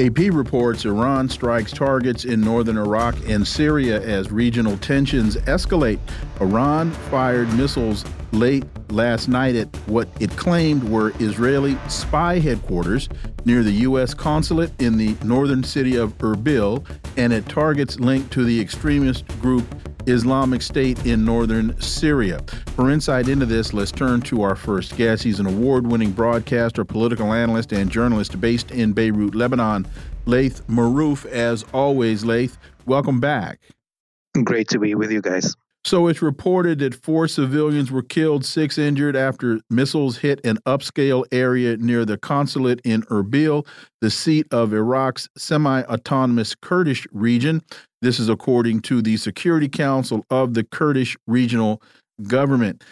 AP reports Iran strikes targets in northern Iraq and Syria as regional tensions escalate. Iran fired missiles late last night at what it claimed were Israeli spy headquarters near the U.S. consulate in the northern city of Erbil and at targets linked to the extremist group Islamic State in northern Syria. For insight into this, let's turn to our first guest. He's an award winning broadcaster, political analyst, and journalist based in Beirut, Lebanon. Laith Marouf, as always, Laith, welcome back. Great to be with you guys. So it's reported that four civilians were killed, six injured after missiles hit an upscale area near the consulate in Erbil, the seat of Iraq's semi autonomous Kurdish region. This is according to the Security Council of the Kurdish Regional Government.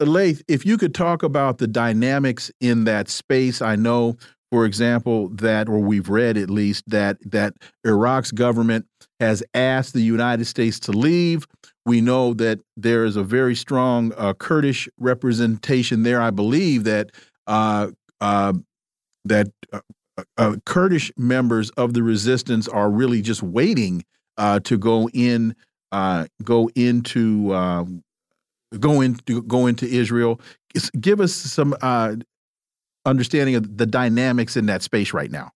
Laith, if you could talk about the dynamics in that space, I know, for example, that, or we've read at least, that that Iraq's government has asked the United States to leave. We know that there is a very strong uh, Kurdish representation there. I believe that uh, uh, that uh, uh, Kurdish members of the resistance are really just waiting uh, to go in, go into, um, go into, go into Israel. Give us some understanding of the dynamics in that space right now.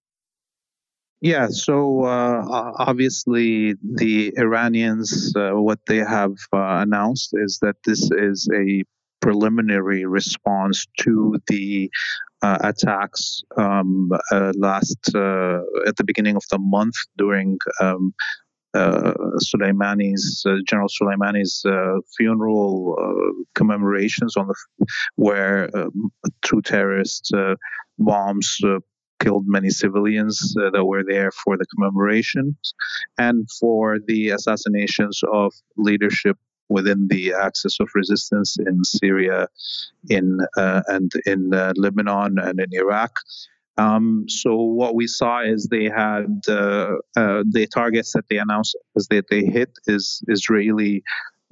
Yeah, so uh, obviously the Iranians, uh, what they have uh, announced is that this is a preliminary response to the uh, attacks um, uh, last uh, at the beginning of the month during um, Soleimani's General Soleimani's funeral commemorations on the where um, two terrorist bombs killed many civilians uh, that were there for the commemorations and for the assassinations of leadership within the axis of resistance in Syria, in uh, and in uh, Lebanon and in Iraq. Um, so what we saw is they had uh, uh the targets that they announced is that they hit is Israeli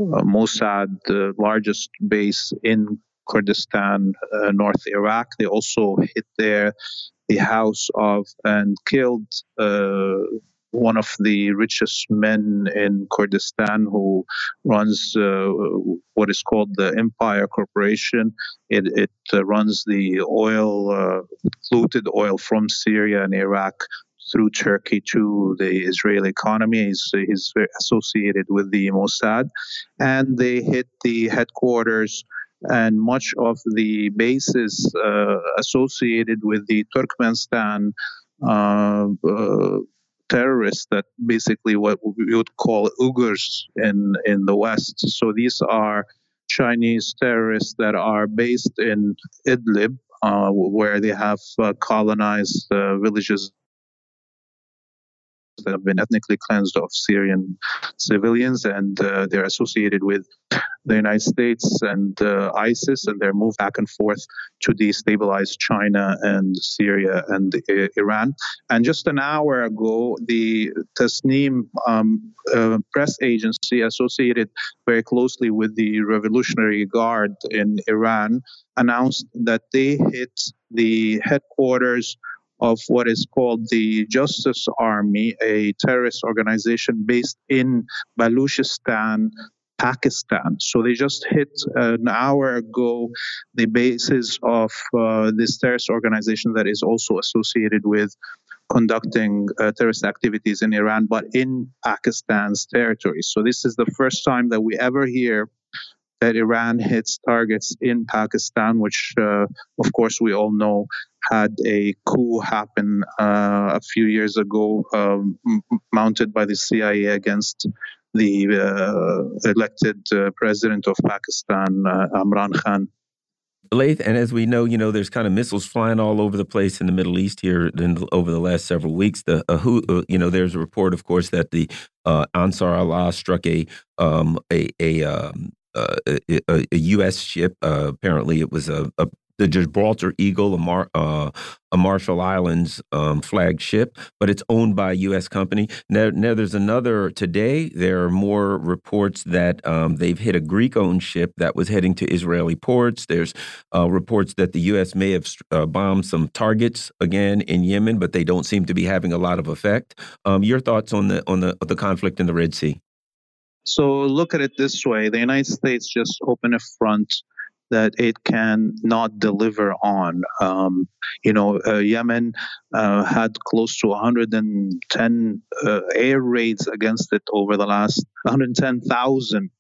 uh, Mossad, the largest base in Kurdistan, uh, North Iraq. They also hit there the house of and killed uh, one of the richest men in Kurdistan who runs uh, what is called the Empire Corporation. It, it uh, runs the oil, uh, fluted oil from Syria and Iraq through Turkey to the Israeli economy. He's, he's associated with the Mossad. And they hit the headquarters and much of the bases uh, associated with the Turkmenistan uh, uh, terrorists that basically what we would call Uyghurs in, in the West. So these are Chinese terrorists that are based in Idlib, uh, where they have uh, colonized uh, villages that have been ethnically cleansed of Syrian civilians, and uh, they're associated with the United States and uh, ISIS, and they're moved back and forth to destabilize China and Syria and uh, Iran. And just an hour ago, the Tasnim um, uh, press agency associated very closely with the Revolutionary Guard in Iran announced that they hit the headquarters of what is called the Justice Army, a terrorist organization based in Baluchistan, Pakistan. So they just hit an hour ago the basis of uh, this terrorist organization that is also associated with conducting uh, terrorist activities in Iran, but in Pakistan's territory. So this is the first time that we ever hear that Iran hits targets in Pakistan, which, uh, of course, we all know had a coup happen uh, a few years ago, um, mounted by the CIA against the uh, elected uh, president of Pakistan, uh, Imran Khan. Laith, and as we know, you know, there's kind of missiles flying all over the place in the Middle East here in, over the last several weeks. The uh, who, uh, you know, there's a report, of course, that the uh, Ansar Allah struck a um, a a, um, uh, a, a, U.S. ship. Uh, apparently, it was a, a, the Gibraltar Eagle, a, Mar uh, a Marshall Islands um, flagship, but it's owned by a U.S. company. Now, now, there's another today. There are more reports that um, they've hit a Greek-owned ship that was heading to Israeli ports. There's uh, reports that the U.S. may have uh, bombed some targets again in Yemen, but they don't seem to be having a lot of effect. Um, your thoughts on the on the the conflict in the Red Sea? So look at it this way: the United States just opened a front that it can not deliver on. Um, you know, uh, Yemen uh, had close to 110 uh, air raids against it over the last 110,000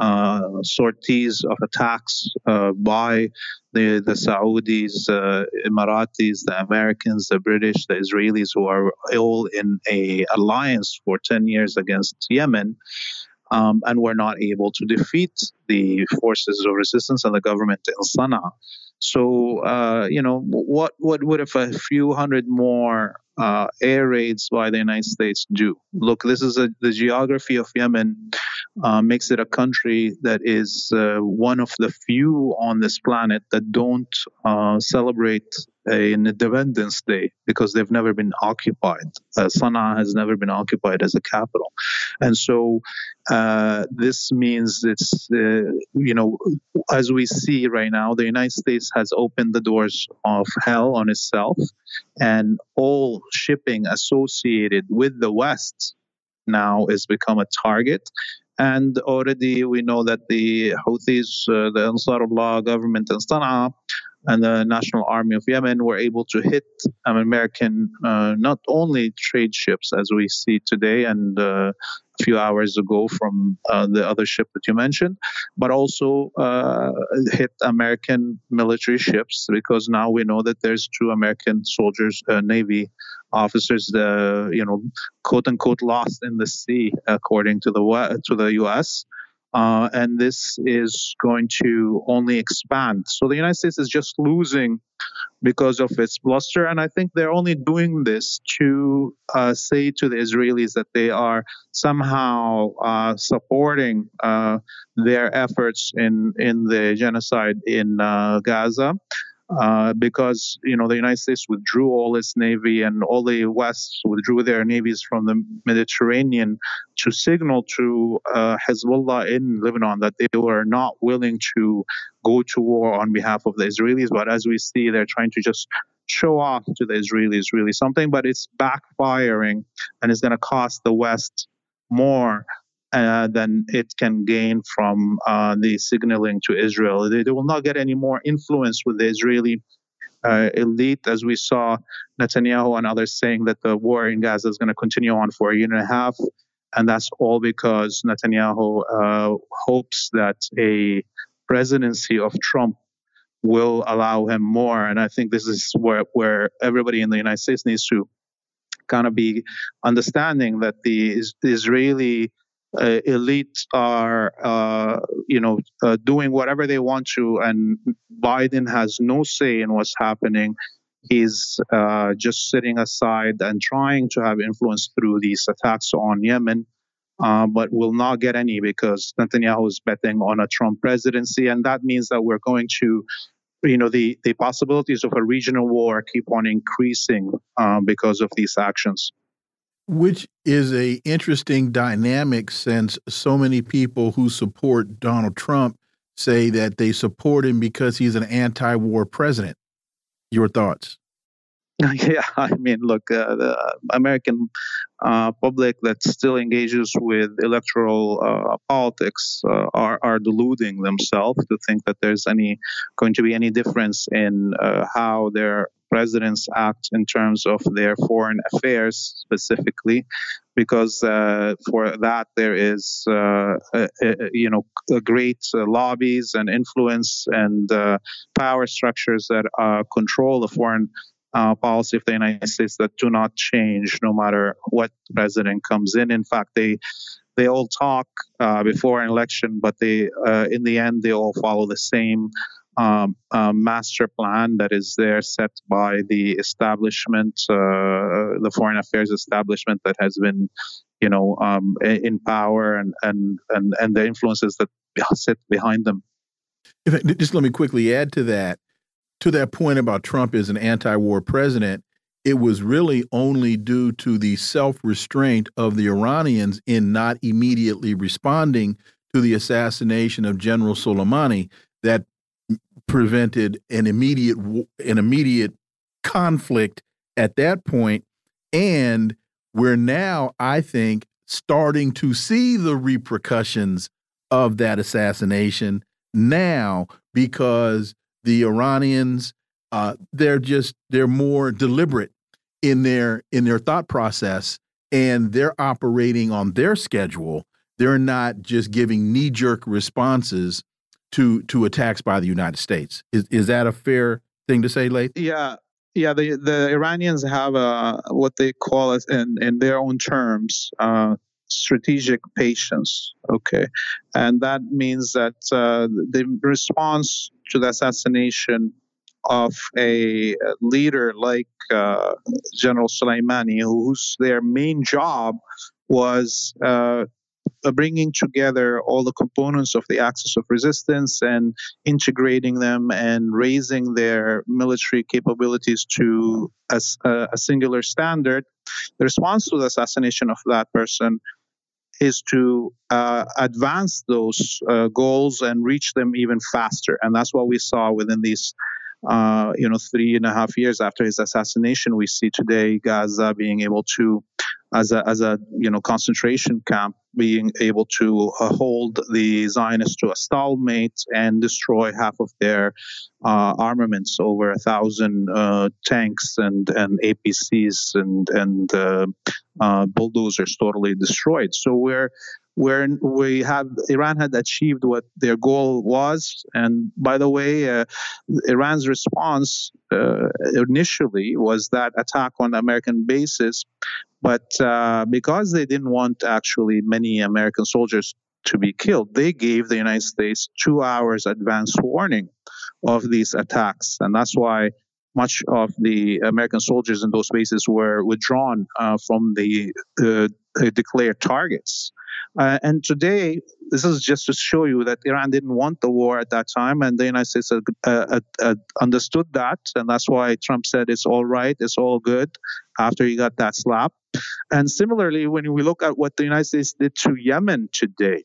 uh, sorties of attacks uh, by the the Saudis, uh, Emiratis, the Americans, the British, the Israelis, who are all in a alliance for 10 years against Yemen um, and were not able to defeat the forces of resistance and the government in Sana'a. So, uh, you know, what what would if a few hundred more uh, air raids by the United States do? Look, this is a, the geography of Yemen uh, makes it a country that is uh, one of the few on this planet that don't uh, celebrate an Independence Day because they've never been occupied. Uh, Sana'a has never been occupied as a capital, and so uh, this means it's you know as we see right now, the United States has opened the doors of hell on itself, and all shipping associated with the West now has become a target. And already we know that the Houthis, uh, the Ansarullah government in Sana'a, and the National Army of Yemen were able to hit um, American, uh, not only trade ships as we see today and uh, a few hours ago from uh, the other ship that you mentioned, but also uh, hit American military ships because now we know that there's two American soldiers, uh, Navy officers, uh, you know, quote unquote, lost in the sea, according to the to the U.S. Uh, and this is going to only expand. So the United States is just losing because of its bluster, and I think they're only doing this to uh, say to the Israelis that they are somehow uh, supporting uh, their efforts in in the genocide in uh, Gaza. Uh, because you know the United States withdrew all its navy and all the West withdrew their navies from the Mediterranean to signal to uh, Hezbollah in Lebanon that they were not willing to go to war on behalf of the Israelis. But as we see, they're trying to just show off to the Israelis really something, but it's backfiring and it's going to cost the West more uh, than it can gain from uh, the signaling to Israel. They, they, will not get any more influence with the Israeli uh, elite, as we saw Netanyahu and others saying that the war in Gaza is going to continue on for a year and a half. And that's all because Netanyahu uh, hopes that a presidency of Trump will allow him more. And I think this is where, where everybody in the United States needs to kind of be understanding that the, the Israeli uh, elites are, uh, you know, uh, doing whatever they want to, and Biden has no say in what's happening. He's uh, just sitting aside and trying to have influence through these attacks on Yemen, uh, but will not get any because Netanyahu is betting on a Trump presidency, and that means that we're going to you know the the possibilities of a regional war keep on increasing uh, because of these actions which is a interesting dynamic since so many people who support Donald Trump say that they support him because he's an anti-war president. Your thoughts? Yeah, I mean, look, uh, the American uh, public that still engages with electoral uh, politics uh, are are deluding themselves to think that there's any going to be any difference in uh, how their presidents act in terms of their foreign affairs specifically, because uh, for that there is, uh, a, a, you know, great uh, lobbies and influence and uh, power structures that uh, control the foreign uh, policy of the United States that do not change no matter what president comes in. In fact, they they all talk before an election, but they in the end they all follow the same um, master plan that is there set by the establishment, uh, the foreign affairs establishment that has been, you know, um, in power and, and, and, and the influences that sit behind them. If, just let me quickly add to that, to that point about Trump as an anti-war president, it was really only due to the self-restraint of the Iranians in not immediately responding to the assassination of General Soleimani that prevented an immediate an immediate conflict at that point and we're now i think starting to see the repercussions of that assassination now because the iranians uh, they're just they're more deliberate in their in their thought process and they're operating on their schedule. They're not just giving knee jerk responses to to attacks by the United States. Is is that a fair thing to say, Laith? Yeah. Yeah, the, the Iranians have a, what they call it in, in their own terms, uh, strategic patience. Okay. And that means that uh, the response to the assassination of a leader like uh, General Soleimani, whose their main job was uh, uh, bringing together all the components of the axis of resistance and integrating them and raising their military capabilities to a, a singular standard. The response to the assassination of that person is to uh, advance those uh, goals and reach them even faster. And that's what we saw within these, uh, you know, three and a half years after his assassination. We see today Gaza being able to as a as a you know concentration camp being able to uh, hold the Zionists to a stalemate and destroy half of their uh, armaments, over a thousand uh, tanks and and APCs and and uh, uh, bulldozers totally destroyed. So we're where we have Iran had achieved what their goal was. And by the way, uh, Iran's response uh, initially was that attack on American bases, but uh, because they didn't want actually many American soldiers to be killed, they gave the United States two hours advance warning of these attacks, and that's why much of the American soldiers in those bases were withdrawn uh, from the uh, declared targets. Uh, and today, this is just to show you that Iran didn't want the war at that time, and the United States uh, uh, uh, understood that, and that's why Trump said it's all right, it's all good, after he got that slap. And similarly, when we look at what the United States did to Yemen today,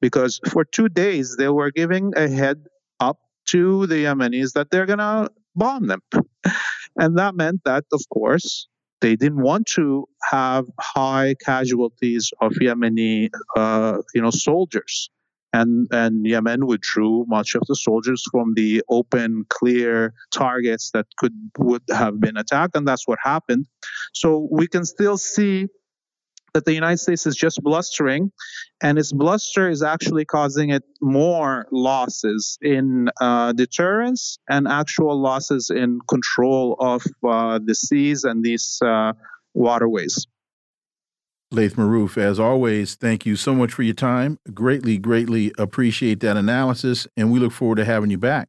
because for two days they were giving a head up to the Yemenis that they're gonna bomb them, and that meant that, of course, they didn't want to have high casualties of Yemeni, uh, you know, soldiers. And, and Yemen withdrew much of the soldiers from the open, clear targets that could would have been attacked, and that's what happened. So we can still see that the United States is just blustering, and its bluster is actually causing it more losses in uh, deterrence and actual losses in control of uh, the seas and these uh, waterways. Laith Marouf, as always, thank you so much for your time. Greatly, greatly appreciate that analysis, and we look forward to having you back.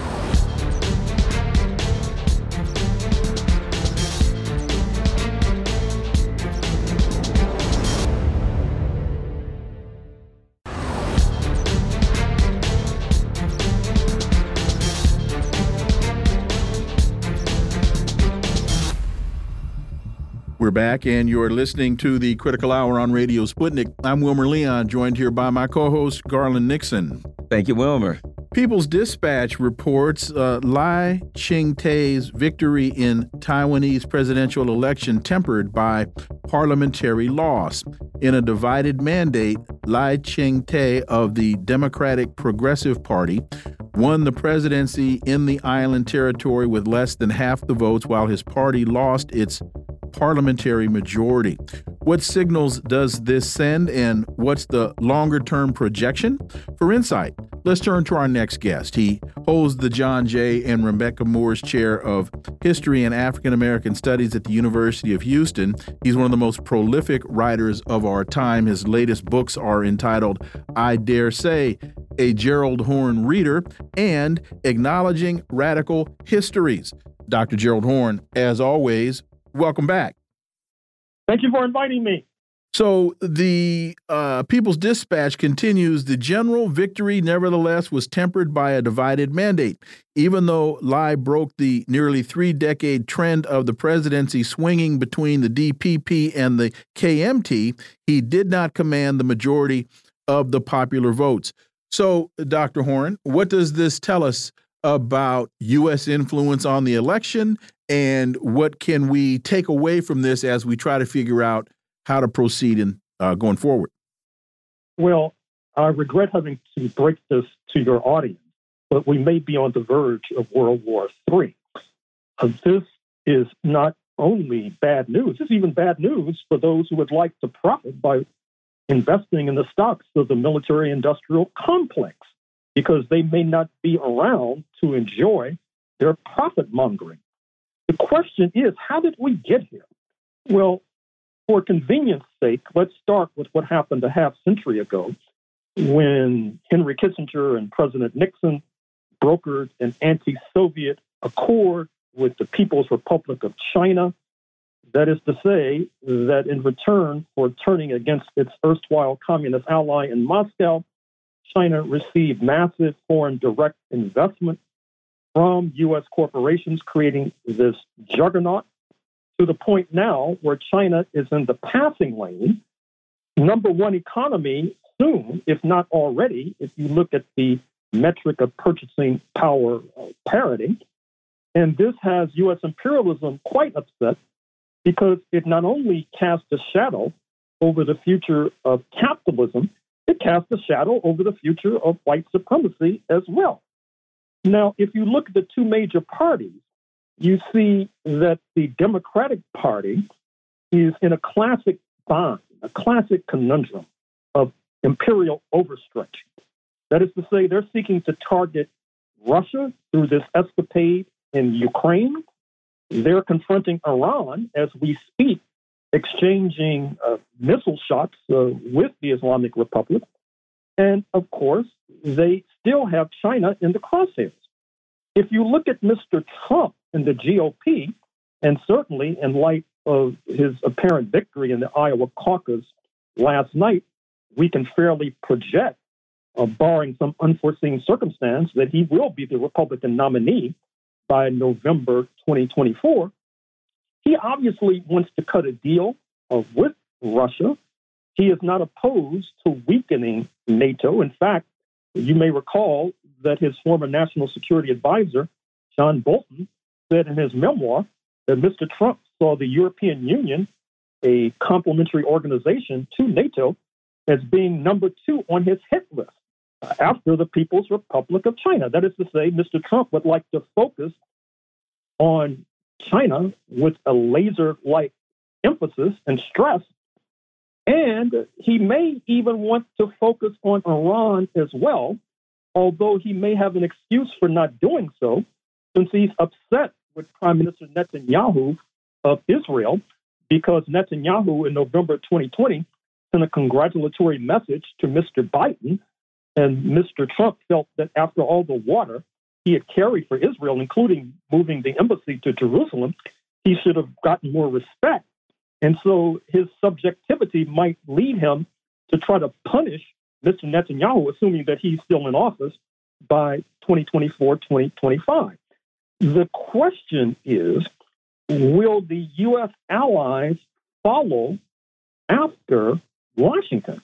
We're back, and you're listening to the Critical Hour on Radio Sputnik. I'm Wilmer Leon, joined here by my co host, Garland Nixon. Thank you, Wilmer. People's Dispatch reports uh, Lai Ching-te's victory in Taiwanese presidential election tempered by parliamentary loss. In a divided mandate, Lai Ching-te of the Democratic Progressive Party won the presidency in the island territory with less than half the votes, while his party lost its parliamentary majority. What signals does this send, and what's the longer term projection? For insight, let's turn to our next guest. He holds the John J. and Rebecca Moores Chair of History and African American Studies at the University of Houston. He's one of the most prolific writers of our time. His latest books are entitled I Dare Say, a Gerald Horne Reader, and Acknowledging Radical Histories. Dr. Gerald Horne, as always, welcome back. Thank you for inviting me. So the uh, People's Dispatch continues the general victory, nevertheless, was tempered by a divided mandate. Even though Lai broke the nearly three decade trend of the presidency swinging between the DPP and the KMT, he did not command the majority of the popular votes. So, Dr. Horne, what does this tell us about U.S. influence on the election and what can we take away from this as we try to figure out how to proceed in uh, going forward? Well, I regret having to break this to your audience, but we may be on the verge of World War III. Uh, this is not only bad news, it's even bad news for those who would like to profit by investing in the stocks of the military industrial complex, because they may not be around to enjoy their profit mongering. The question is, how did we get here? Well, for convenience sake, let's start with what happened a half century ago when Henry Kissinger and President Nixon brokered an anti Soviet accord with the People's Republic of China. That is to say, that in return for turning against its erstwhile communist ally in Moscow, China received massive foreign direct investment from U.S. corporations, creating this juggernaut to the point now where China is in the passing lane, number one economy soon, if not already, if you look at the metric of purchasing power uh, parity. And this has U.S. imperialism quite upset because it not only casts a shadow over the future of capitalism, it casts a shadow over the future of white supremacy as well. Now, if you look at the two major parties, you see that the Democratic Party is in a classic bind, a classic conundrum of imperial overstretch. That is to say, they're seeking to target Russia through this escapade in Ukraine. They're confronting Iran as we speak, exchanging uh, missile shots uh, with the Islamic Republic. And of course, they still have China in the crosshairs. If you look at Mr. Trump and the GOP, and certainly in light of his apparent victory in the Iowa caucus last night, we can fairly project, uh, barring some unforeseen circumstance, that he will be the Republican nominee by November 2024. He obviously wants to cut a deal uh, with Russia. He is not opposed to weakening NATO. In fact, you may recall that his former national security advisor, John Bolton, said in his memoir that Mr. Trump saw the European Union, a complementary organization to NATO, as being number two on his hit list uh, after the People's Republic of China. That is to say, Mr. Trump would like to focus on China with a laser like emphasis and stress. And he may even want to focus on Iran as well, although he may have an excuse for not doing so, since he's upset with Prime Minister Netanyahu of Israel, because Netanyahu in November 2020 sent a congratulatory message to Mr. Biden, and Mr. Trump felt that after all the water he had carried for Israel, including moving the embassy to Jerusalem, he should have gotten more respect. And so his subjectivity might lead him to try to punish Mr. Netanyahu, assuming that he's still in office by 2024, 2025. The question is will the U.S. allies follow after Washington?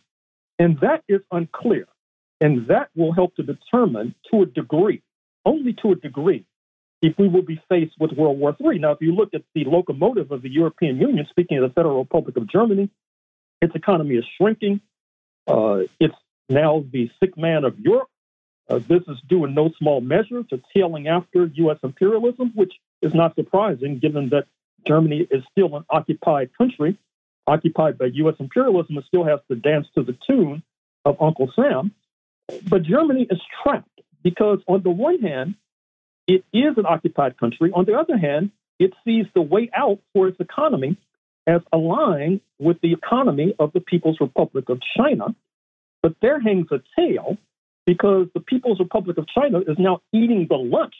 And that is unclear. And that will help to determine to a degree, only to a degree, if we will be faced with World War III. Now, if you look at the locomotive of the European Union, speaking of the Federal Republic of Germany, its economy is shrinking. Uh, it's now the sick man of Europe. Uh, this is due in no small measure to tailing after U.S. imperialism, which is not surprising given that Germany is still an occupied country occupied by U.S. imperialism and still has to dance to the tune of Uncle Sam. But Germany is trapped because, on the one hand, it is an occupied country. On the other hand, it sees the way out for its economy as aligned with the economy of the People's Republic of China. But there hangs a tail because the People's Republic of China is now eating the lunch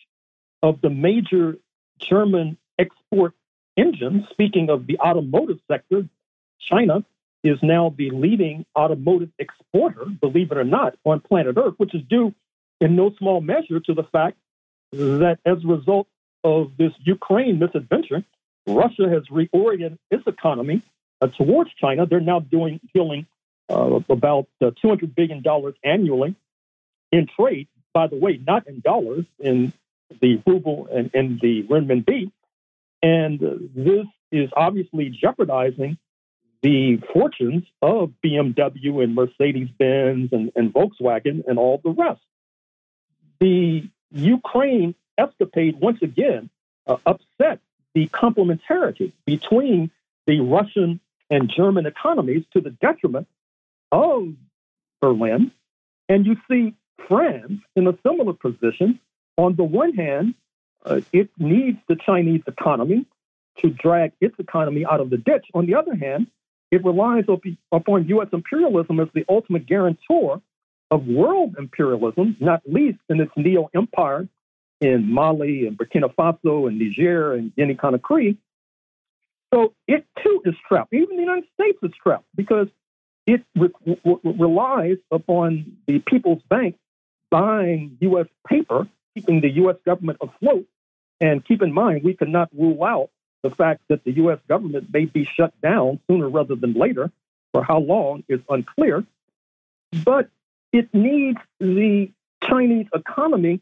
of the major German export engines. Speaking of the automotive sector, China is now the leading automotive exporter, believe it or not, on planet Earth, which is due in no small measure to the fact that as a result of this Ukraine misadventure, Russia has reoriented its economy uh, towards China. They're now doing dealing uh, about uh, $200 billion annually in trade. By the way, not in dollars, in the ruble and in the renminbi. And uh, this is obviously jeopardizing the fortunes of BMW and Mercedes Benz and, and Volkswagen and all the rest. The Ukraine escapade once again uh, upset the complementarity between the Russian and German economies to the detriment of Berlin. And you see France in a similar position. On the one hand, uh, it needs the Chinese economy to drag its economy out of the ditch. On the other hand, it relies upon U.S. imperialism as the ultimate guarantor of world imperialism, not least in its neo empire in Mali and Burkina Faso and Niger and Guinea Conakry. So it too is trapped. Even the United States is trapped because it re- re- relies upon the People's Bank buying U.S. paper, keeping the U.S. government afloat. And keep in mind, we cannot rule out the fact that the U.S. government may be shut down sooner rather than later. For how long is unclear. But it needs the Chinese economy.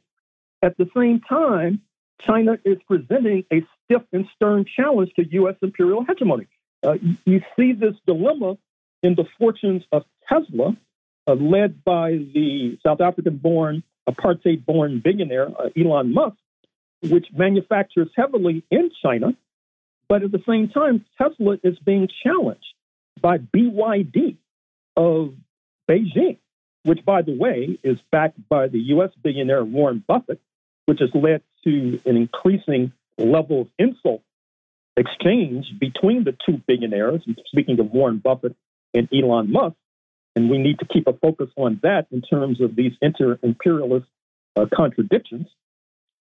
At the same time, China is presenting a stiff and stern challenge to U.S. imperial hegemony. Uh, you see this dilemma in the fortunes of Tesla, uh, led by the South African born, apartheid born billionaire uh, Elon Musk, which manufactures heavily in China. But at the same time, Tesla is being challenged by BYD of Beijing which, by the way, is backed by the U.S. billionaire Warren Buffett, which has led to an increasing level of insult exchange between the two billionaires. Speaking of Warren Buffett and Elon Musk, and we need to keep a focus on that in terms of these inter imperialist uh, contradictions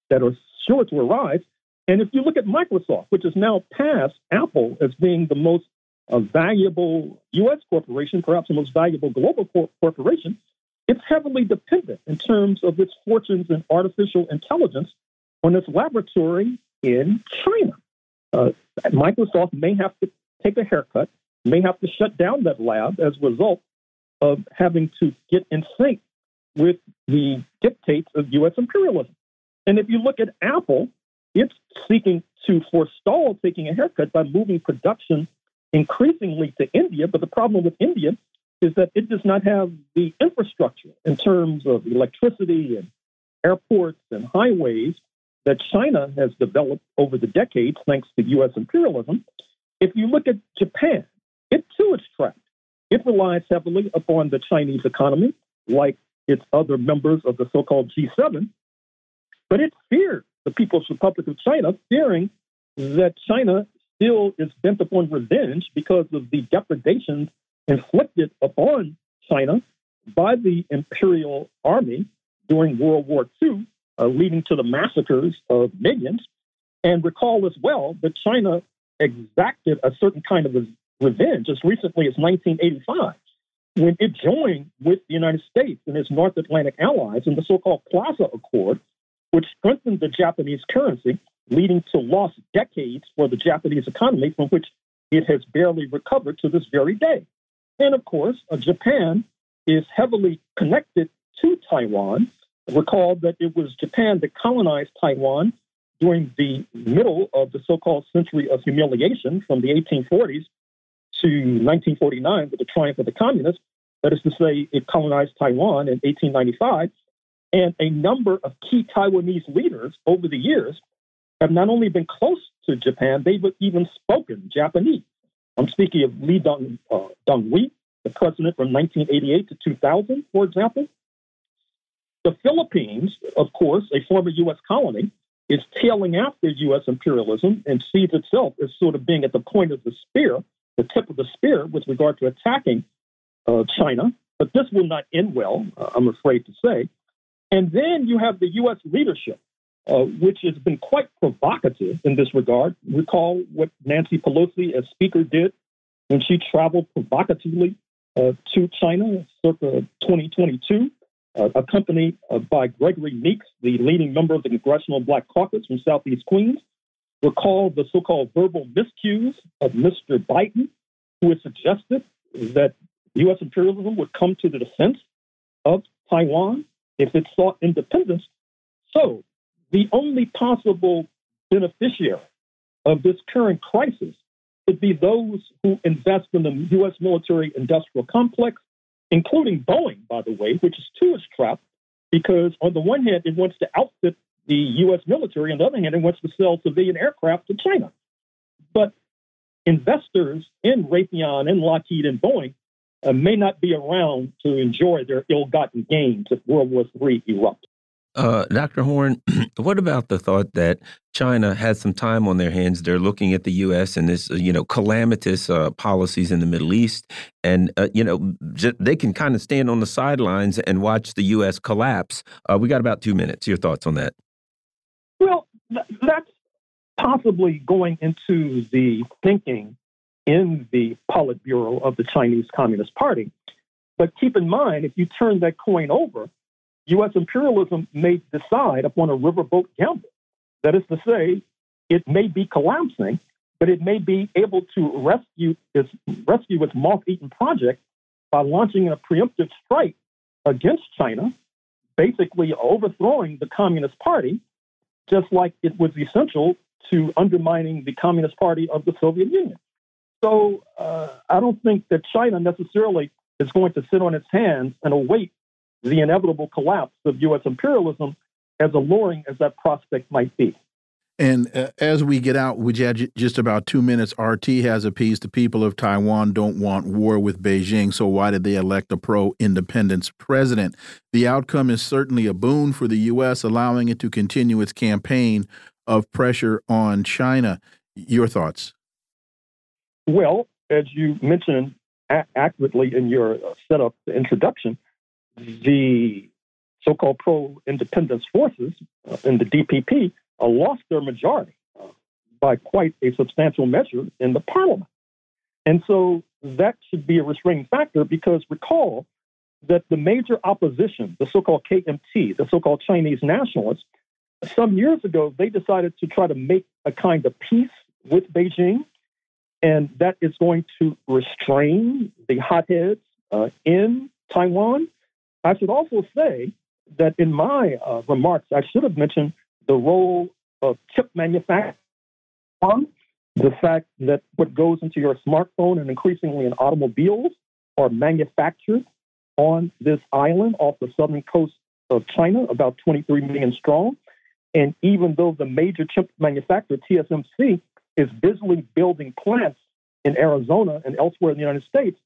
that are sure to arise. And if you look at Microsoft, which has now passed Apple as being the most uh, valuable U.S. corporation, perhaps the most valuable global cor- corporation, it's heavily dependent in terms of its fortunes in artificial intelligence on its laboratory in China. Uh, Microsoft may have to take a haircut, may have to shut down that lab as a result of having to get in sync with the dictates of U.S. imperialism. And if you look at Apple, it's seeking to forestall taking a haircut by moving production increasingly to India. But the problem with India is that it does not have the infrastructure in terms of electricity and airports and highways that China has developed over the decades thanks to U.S. imperialism. If you look at Japan, it too is trapped. It relies heavily upon the Chinese economy, like its other members of the so called G7, but it fears the People's Republic of China, fearing that China still is bent upon revenge because of the depredations inflicted upon China by the Imperial Army during World War II, uh, leading to the massacres of millions. And recall as well that China exacted a certain kind of revenge as recently as 1985 when it joined with the United States and its North Atlantic allies in the so called Plaza Accord, which strengthened the Japanese currency, leading to lost decades for the Japanese economy, from which it has barely recovered to this very day. And of course, uh, Japan is heavily connected to Taiwan. Recall that it was Japan that colonized Taiwan during the middle of the so called century of humiliation from the 1840s to 1949 with the triumph of the communists. That is to say, it colonized Taiwan in 1895. And a number of key Taiwanese leaders over the years have not only been close to Japan, they've even spoken Japanese. I'm speaking of Lee Dong, uh, Dong-Hui, the president from 1988 to 2000, for example. The Philippines, of course, a former U.S. colony, is tailing after U.S. imperialism and sees itself as sort of being at the point of the spear, the tip of the spear, with regard to attacking uh, China. But this will not end well, uh, I'm afraid to say. And then you have the U.S. leadership, uh, which has been quite provocative in this regard. Recall what Nancy Pelosi, as Speaker, did when she traveled provocatively uh, to China circa 2022 uh, accompanied uh, by Gregory Meeks, the leading member of the Congressional Black Caucus from Southeast Queens. Recall the so called verbal miscues of Mr. Biden, who had suggested that U.S. imperialism would come to the defense of Taiwan if it sought independence. So, the only possible beneficiary of this current crisis would be those who invest in the U.S. military industrial complex including Boeing, by the way, which is too strapped because on the one hand, it wants to outfit the U.S. military, on the other hand, it wants to sell civilian aircraft to China. But investors in Raytheon and Lockheed and Boeing uh, may not be around to enjoy their ill-gotten gains if World War III erupts. Uh, Dr. Horne, what about the thought that China has some time on their hands? They're looking at the U.S. and this, you know, calamitous uh, policies in the Middle East, and uh, you know, they can kind of stand on the sidelines and watch the U.S. collapse. Uh, we got about two minutes. Your thoughts on that? Well, th that's possibly going into the thinking in the Politburo of the Chinese Communist Party. But keep in mind, if you turn that coin over, U.S. imperialism may decide upon a riverboat gamble. That is to say, it may be collapsing, but it may be able to rescue its, rescue its moth-eaten project by launching a preemptive strike against China, basically overthrowing the Communist Party, just like it was essential to undermining the Communist Party of the Soviet Union. So uh, I don't think that China necessarily is going to sit on its hands and await the inevitable collapse of U.S. imperialism, as alluring as that prospect might be. And uh, as we get out, we have just about two minutes. RT has a piece. The people of Taiwan don't want war with Beijing, so why did they elect a pro independence president? The outcome is certainly a boon for the U.S., allowing it to continue its campaign of pressure on China. Your thoughts? Well, as you mentioned accurately in your uh, setup introduction, the so called pro independence forces uh, in the DPP uh, lost their majority uh, by quite a substantial measure in the parliament. And so that should be a restraining factor because recall that the major opposition, the so called KMT, the so called Chinese nationalists, some years ago, they decided to try to make a kind of peace with Beijing. And that is going to restrain the hotheads uh, in Taiwan I should also say that in my uh, remarks, I should have mentioned the role of chip manufacturing, the fact that what goes into your smartphone and increasingly in automobiles are manufactured on this island off the southern coast of China, about 23 million strong. And even though the major chip manufacturer, TSMC, is busily building plants in Arizona and elsewhere in the United States,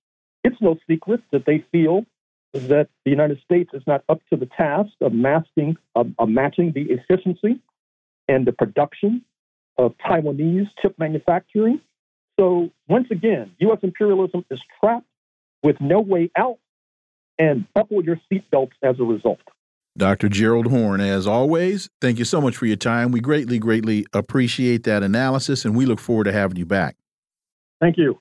it's no secret that they feel that the United States is not up to the task of masking, of, of matching the efficiency and the production of Taiwanese chip manufacturing. So once again, U.S. imperialism is trapped with no way out, and buckle your seatbelts as a result. Dr. Gerald Horne, as always, thank you so much for your time. We greatly, greatly appreciate that analysis, and we look forward to having you back. Thank you.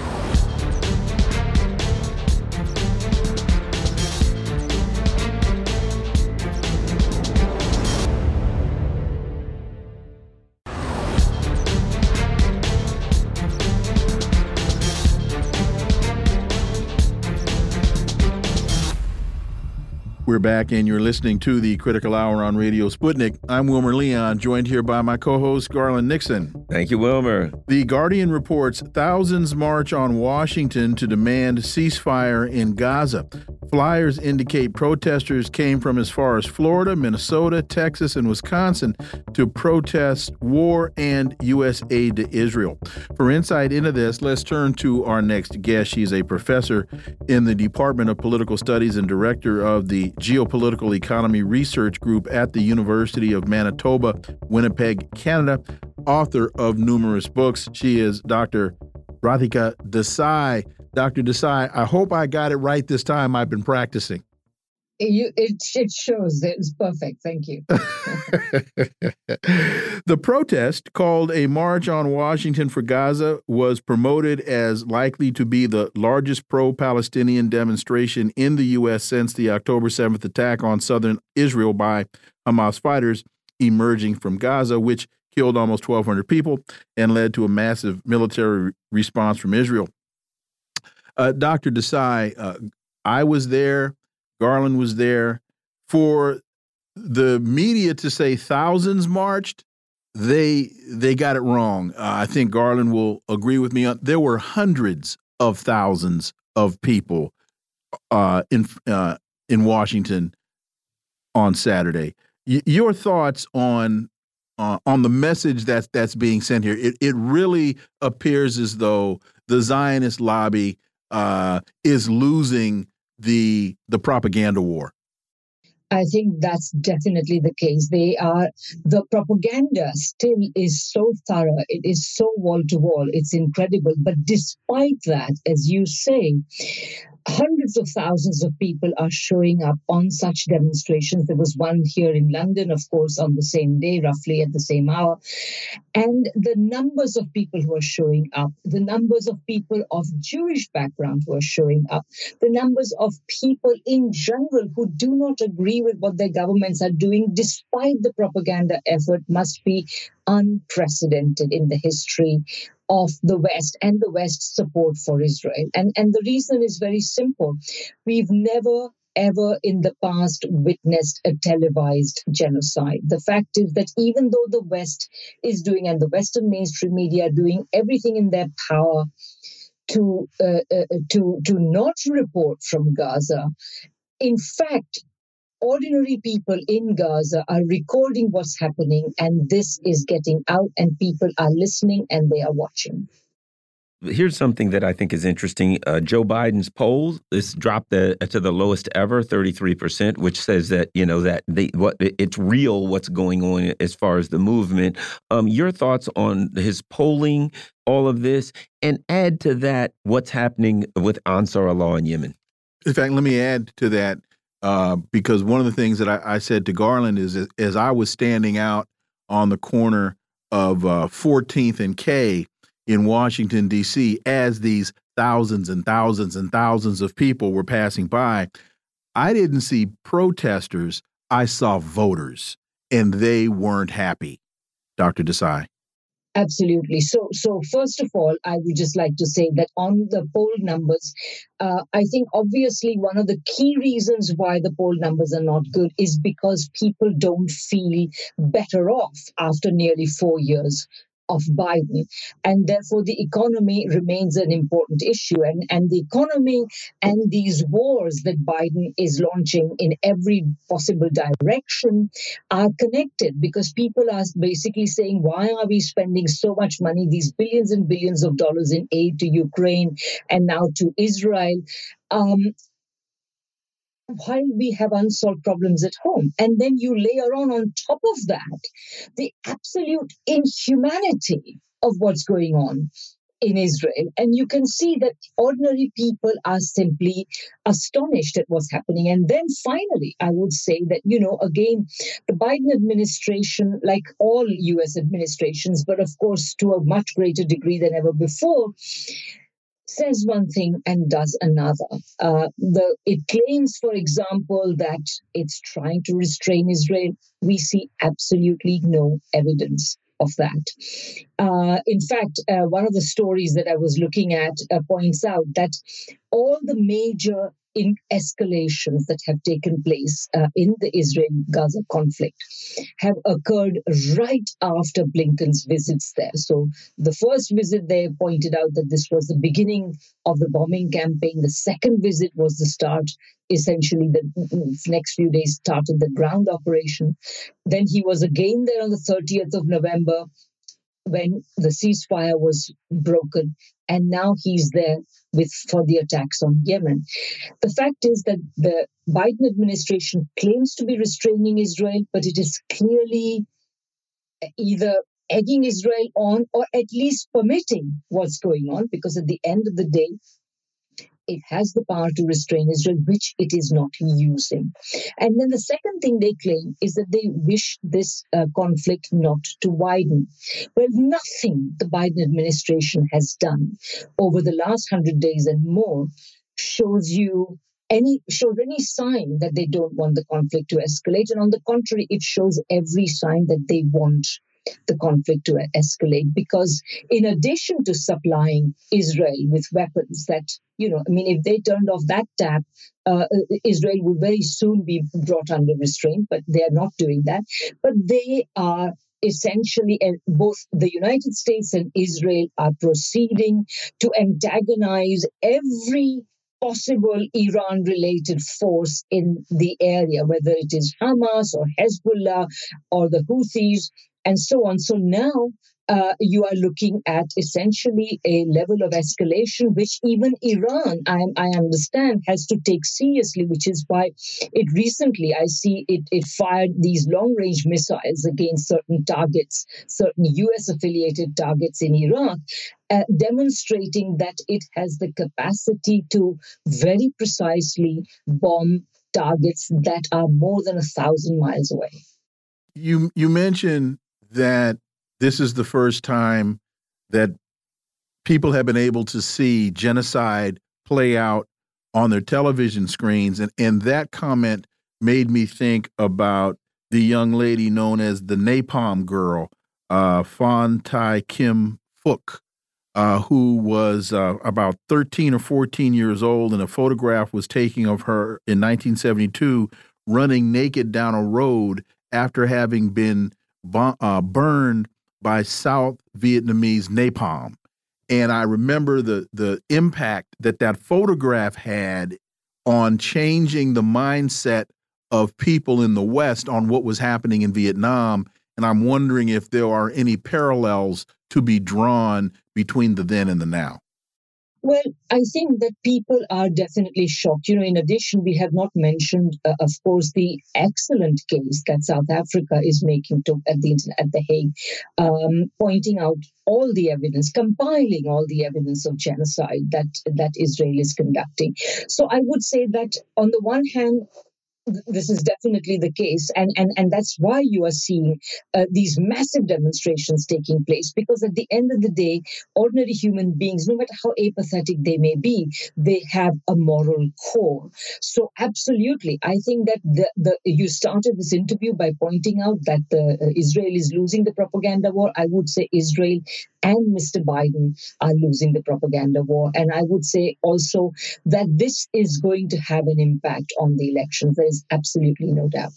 We're back, and you're listening to the Critical Hour on Radio Sputnik. I'm Wilmer Leon, joined here by my co host, Garland Nixon. Thank you, Wilmer. The Guardian reports thousands march on Washington to demand ceasefire in Gaza. Flyers indicate protesters came from as far as Florida, Minnesota, Texas, and Wisconsin to protest war and U.S. aid to Israel. For insight into this, let's turn to our next guest. She's a professor in the Department of Political Studies and director of the Geopolitical Economy Research Group at the University of Manitoba, Winnipeg, Canada, author of numerous books. She is Dr. Radhika Desai. Dr. Desai, I hope I got it right this time. I've been practicing. You, it, it shows it's perfect. Thank you. the protest, called a March on Washington for Gaza, was promoted as likely to be the largest pro Palestinian demonstration in the U.S. since the October 7th attack on southern Israel by Hamas fighters emerging from Gaza, which killed almost 1,200 people and led to a massive military response from Israel. Uh, Dr. Desai, uh, I was there. Garland was there. For the media to say thousands marched, they they got it wrong. Uh, I think Garland will agree with me. There were hundreds of thousands of people uh, in uh, in Washington on Saturday. Y your thoughts on uh, on the message that's that's being sent here? It it really appears as though the Zionist lobby uh, is losing the the propaganda war? I think that's definitely the case. They are the propaganda still is so thorough. It is so wall to wall. It's incredible. But despite that, as you say, hundreds of thousands of people are showing up on such demonstrations. There was one here in London, of course, on the same day, roughly at the same hour. And the numbers of people who are showing up, the numbers of people of Jewish background who are showing up, the numbers of people in general who do not agree with what their governments are doing, despite the propaganda effort, must be unprecedented in the history of the West and the West's support for Israel. And, and the reason is very simple. We've never ever in the past witnessed a televised genocide. The fact is that even though the West is doing, and the Western mainstream media are doing everything in their power to uh, uh, to to not report from Gaza, in fact, ordinary people in Gaza are recording what's happening, and this is getting out, and people are listening and they are watching. Here's something that I think is interesting. Uh, Joe Biden's poll is dropped the, to the lowest ever, 33%, which says that you know that they, what it's real what's going on as far as the movement. Um, your thoughts on his polling, all of this, and add to that what's happening with Ansar Allah in Yemen. In fact, let me add to that uh, because one of the things that I, I, said to Garland is as I was standing out on the corner of uh, 14th and K in Washington, D.C., as these thousands and thousands and thousands of people were passing by, I didn't see protesters, I saw voters, and they weren't happy. Dr. Desai. Absolutely. So, so first of all, I would just like to say that on the poll numbers, uh, I think obviously one of the key reasons why the poll numbers are not good is because people don't feel better off after nearly four years of Biden. And therefore, the economy remains an important issue. And, and the economy and these wars that Biden is launching in every possible direction are connected because people are basically saying, why are we spending so much money, these billions and billions of dollars in aid to Ukraine and now to Israel? Um, while we have unsolved problems at home. And then you layer on on top of that the absolute inhumanity of what's going on in Israel. And you can see that ordinary people are simply astonished at what's happening. And then finally, I would say that, you know, again, the Biden administration, like all US administrations, but of course to a much greater degree than ever before, says one thing and does another. Uh, the, it claims, for example, that it's trying to restrain Israel. We see absolutely no evidence of that. Uh, in fact, uh, one of the stories that I was looking at uh, points out that all the major in escalations that have taken place uh, in the Israel Gaza conflict have occurred right after Blinken's visits there. So, the first visit there pointed out that this was the beginning of the bombing campaign. The second visit was the start, essentially, the next few days started the ground operation. Then he was again there on the 30th of November when the ceasefire was broken and now he's there with for the attacks on Yemen. The fact is that the Biden administration claims to be restraining Israel, but it is clearly either egging Israel on or at least permitting what's going on because at the end of the day it has the power to restrain Israel, which it is not using. And then the second thing they claim is that they wish this uh, conflict not to widen. Well, nothing the Biden administration has done over the last hundred days and more shows you any shows any sign that they don't want the conflict to escalate and on the contrary it shows every sign that they want the conflict to escalate because in addition to supplying israel with weapons that you know i mean if they turned off that tap uh, israel would very soon be brought under restraint but they are not doing that. But they are essentially and both the united states and israel are proceeding to antagonize every possible Iran related force in the area, whether it is Hamas or Hezbollah or the Houthis and so on. So now uh, you are looking at essentially a level of escalation which even Iran, I, I, understand, has to take seriously, which is why it recently, I see it, it fired these long range missiles against certain targets, certain US affiliated targets in Iraq. Uh, demonstrating that it has the capacity to very precisely bomb targets that are more than a thousand miles away. You you mentioned that this is the first time that people have been able to see genocide play out on their television screens. And, and that comment made me think about the young lady known as the Napalm Girl, uh, Phan Thi Kim Phuc, uh, who was uh, about 13 or 14 years old, and a photograph was taken of her in 1972 running naked down a road after having been uh, burned by South Vietnamese napalm. And I remember the the impact that that photograph had on changing the mindset of people in the West on what was happening in Vietnam. And I'm wondering if there are any parallels to be drawn between the then and the now. Well, I think that people are definitely shocked. You know, in addition, we have not mentioned, uh, of course, the excellent case that South Africa is making to at the at the Hague, um, pointing out all the evidence, compiling all the evidence of genocide that that Israel is conducting. So I would say that on the one hand, this is definitely the case and and and that's why you are seeing uh, these massive demonstrations taking place because at the end of the day ordinary human beings no matter how apathetic they may be they have a moral core so absolutely i think that the, the you started this interview by pointing out that the, uh, israel is losing the propaganda war i would say israel and Mr. Biden are losing the propaganda war. And I would say also that this is going to have an impact on the elections. There is absolutely no doubt.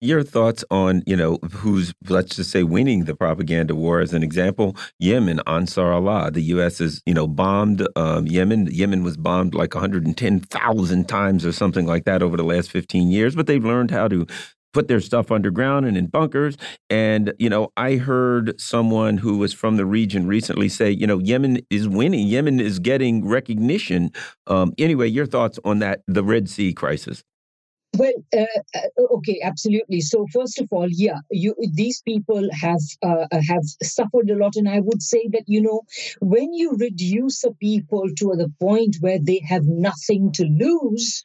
Your thoughts on, you know, who's, let's just say, winning the propaganda war as an example? Yemen, Ansar Allah. The U.S. has, you know, bombed um, Yemen. Yemen was bombed like 110,000 times or something like that over the last 15 years, but they've learned how to put their stuff underground and in bunkers. And, you know, I heard someone who was from the region recently say, you know, Yemen is winning. Yemen is getting recognition. Um, anyway, your thoughts on that, the Red Sea crisis? Well, uh, uh, okay, absolutely. So first of all, yeah, you these people have uh, have suffered a lot, and I would say that you know when you reduce a people to the point where they have nothing to lose,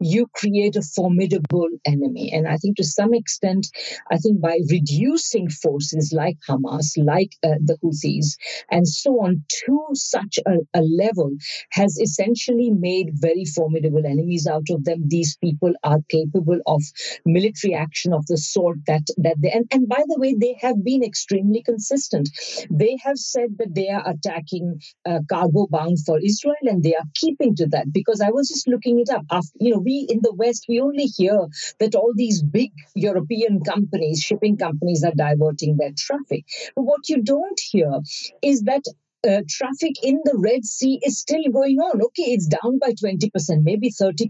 you create a formidable enemy. And I think to some extent, I think by reducing forces like Hamas, like uh, the Houthis, and so on to such a, a level, has essentially made very formidable enemies out of them. These people are capable of military action of the sort that that they and, and by the way, they have been extremely consistent. They have said that they are attacking uh, cargo bound for Israel, and they are keeping to that. Because I was just looking it up. After, you know, we in the West we only hear that all these big European companies, shipping companies, are diverting their traffic. But what you don't hear is that uh, traffic in the Red Sea is still going on. Okay, it's down by 20%, maybe 30%,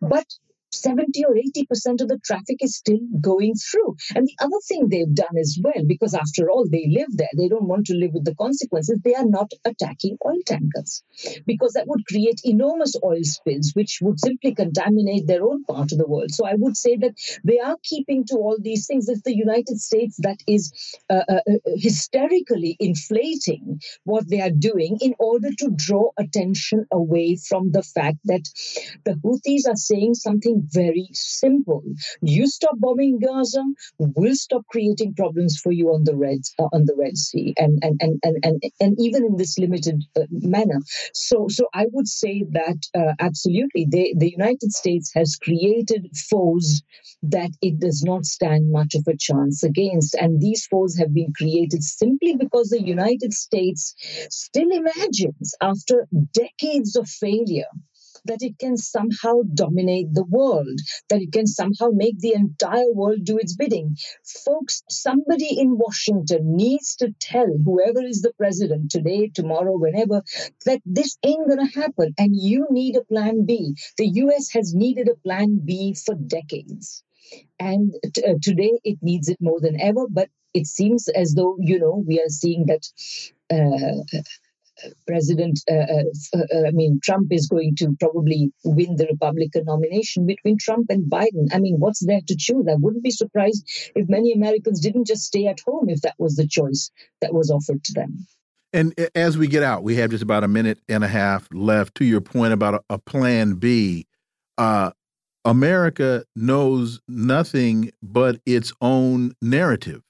but 70 or 80% of the traffic is still going through. And the other thing they've done as well, because after all, they live there, they don't want to live with the consequences, they are not attacking oil tankers because that would create enormous oil spills, which would simply contaminate their own part of the world. So I would say that they are keeping to all these things. It's the United States that is uh, uh, uh hysterically inflating what they are doing in order to draw attention away from the fact that the Houthis are saying something very simple. You stop bombing Gaza, we'll stop creating problems for you on the Red uh, on the Red Sea, and and and and and, and even in this limited uh, manner. So so I would say that uh, absolutely, they, the United States has created foes that it does not stand much of a chance against, and these foes have been created simply because the United States still imagines after decades of failure that it can somehow dominate the world, that it can somehow make the entire world do its bidding. Folks, somebody in Washington needs to tell whoever is the president today, tomorrow, whenever, that this ain't going to happen. And you need a plan B. The US has needed a plan B for decades. And t- uh, today it needs it more than ever. But it seems as though, you know, we are seeing that. Uh, President, uh, uh, uh, I mean, Trump is going to probably win the Republican nomination between Trump and Biden. I mean, what's there to choose? I wouldn't be surprised if many Americans didn't just stay at home if that was the choice that was offered to them. And as we get out, we have just about a minute and a half left. To your point about a, a plan B, uh, America knows nothing but its own narrative.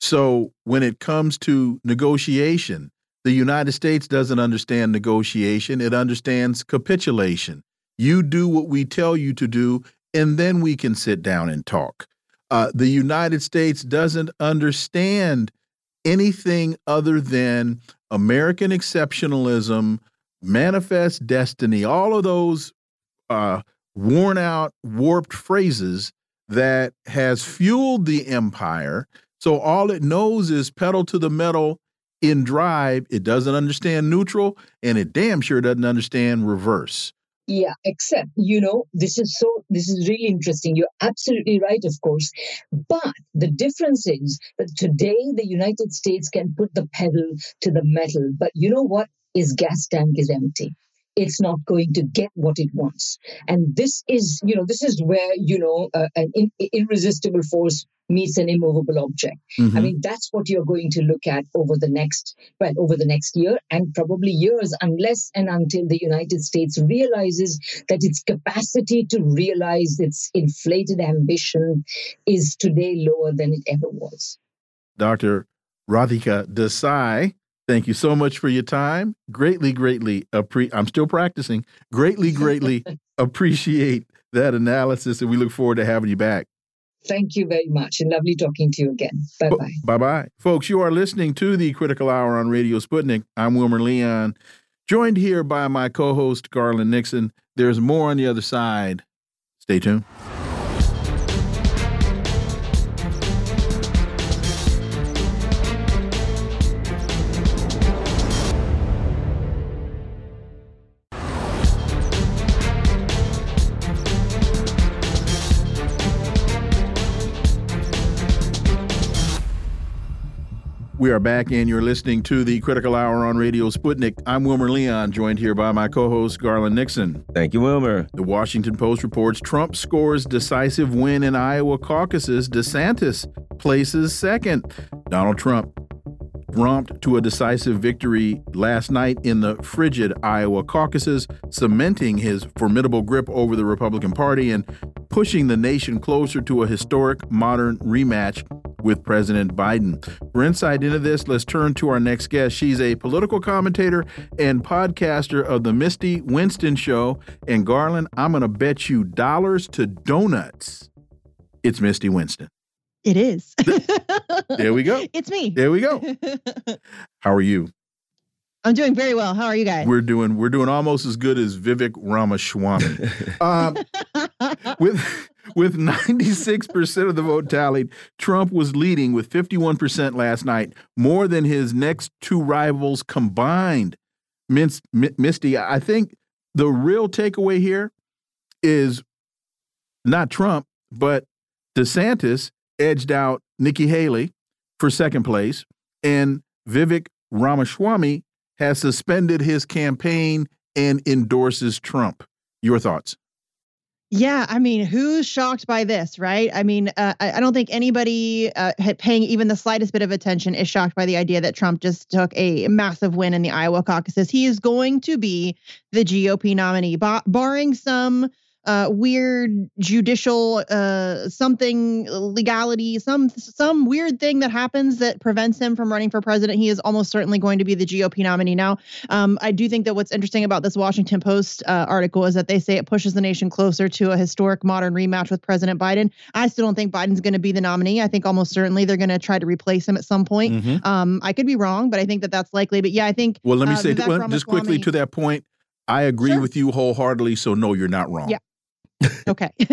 So when it comes to negotiation, the United States doesn't understand negotiation, it understands capitulation. You do what we tell you to do, and then we can sit down and talk. Uh, the United States doesn't understand anything other than American exceptionalism, manifest destiny, all of those uh, worn out, warped phrases that has fueled the empire. So all it knows is pedal to the metal in drive, it doesn't understand neutral, and it damn sure doesn't understand reverse. Yeah, except, you know, this is so, this is really interesting. You're absolutely right, of course. But the difference is that today the United States can put the pedal to the metal. But you know what? Gas tank is empty it's not going to get what it wants. And this is, you know, this is where, you know, uh, an in, irresistible force meets an immovable object. Mm-hmm. I mean, that's what you're going to look at over the next, well, over the next year and probably years, unless and until the United States realizes that its capacity to realize its inflated ambition is today lower than it ever was. Dr. Radhika Desai, thank you so much for your time. Greatly, greatly appreciate. I'm still practicing. Greatly, greatly appreciate that analysis, and we look forward to having you back. Thank you very much and lovely talking to you again. Bye bye. Bye bye. Folks, you are listening to the Critical Hour on Radio Sputnik. I'm Wilmer Leon, joined here by my co host, Garland Nixon. There's more on the other side. Stay tuned. We are back, and you're listening to the Critical Hour on Radio Sputnik. I'm Wilmer Leon, joined here by my co host, Garland Nixon. Thank you, Wilmer. The Washington Post reports Trump scores decisive win in Iowa caucuses. DeSantis places second. Donald Trump romped to a decisive victory last night in the frigid Iowa caucuses, cementing his formidable grip over the Republican Party and pushing the nation closer to a historic modern rematch with President Biden. For insight into this, let's turn to our next guest. She's a political commentator and podcaster of the Misty Winston Show. And Garland, I'm going to bet you dollars to donuts. It's Misty Winston. It is. there we go. It's me. There we go. How are you? I'm doing very well. How are you guys? We're doing we're doing almost as good as Vivek Ramaswamy. um, with with 96% of the vote tallied, Trump was leading with 51% last night, more than his next two rivals combined. Misty, I think the real takeaway here is not Trump, but DeSantis edged out Nikki Haley for second place, and Vivek Ramaswamy has suspended his campaign and endorses Trump. Your thoughts? Yeah, I mean, who's shocked by this, right? I mean, uh, I, don't think anybody uh, paying even the slightest bit of attention is shocked by the idea that Trump just took a massive win in the Iowa caucuses. He is going to be the GOP nominee, barring some uh, weird judicial uh, something legality, some some weird thing that happens that prevents him from running for president. He is almost certainly going to be the GOP nominee now. Um, I do think that what's interesting about this Washington Post uh, article is that they say it pushes the nation closer to a historic modern rematch with President Biden. I still don't think Biden's going to be the nominee. I think almost certainly they're going to try to replace him at some point. Mm-hmm. Um, I could be wrong, but I think that that's likely. But yeah, I think. Well, let me uh, say well, just quickly to that point. I agree sure. with you wholeheartedly. So no, you're not wrong. Yeah okay.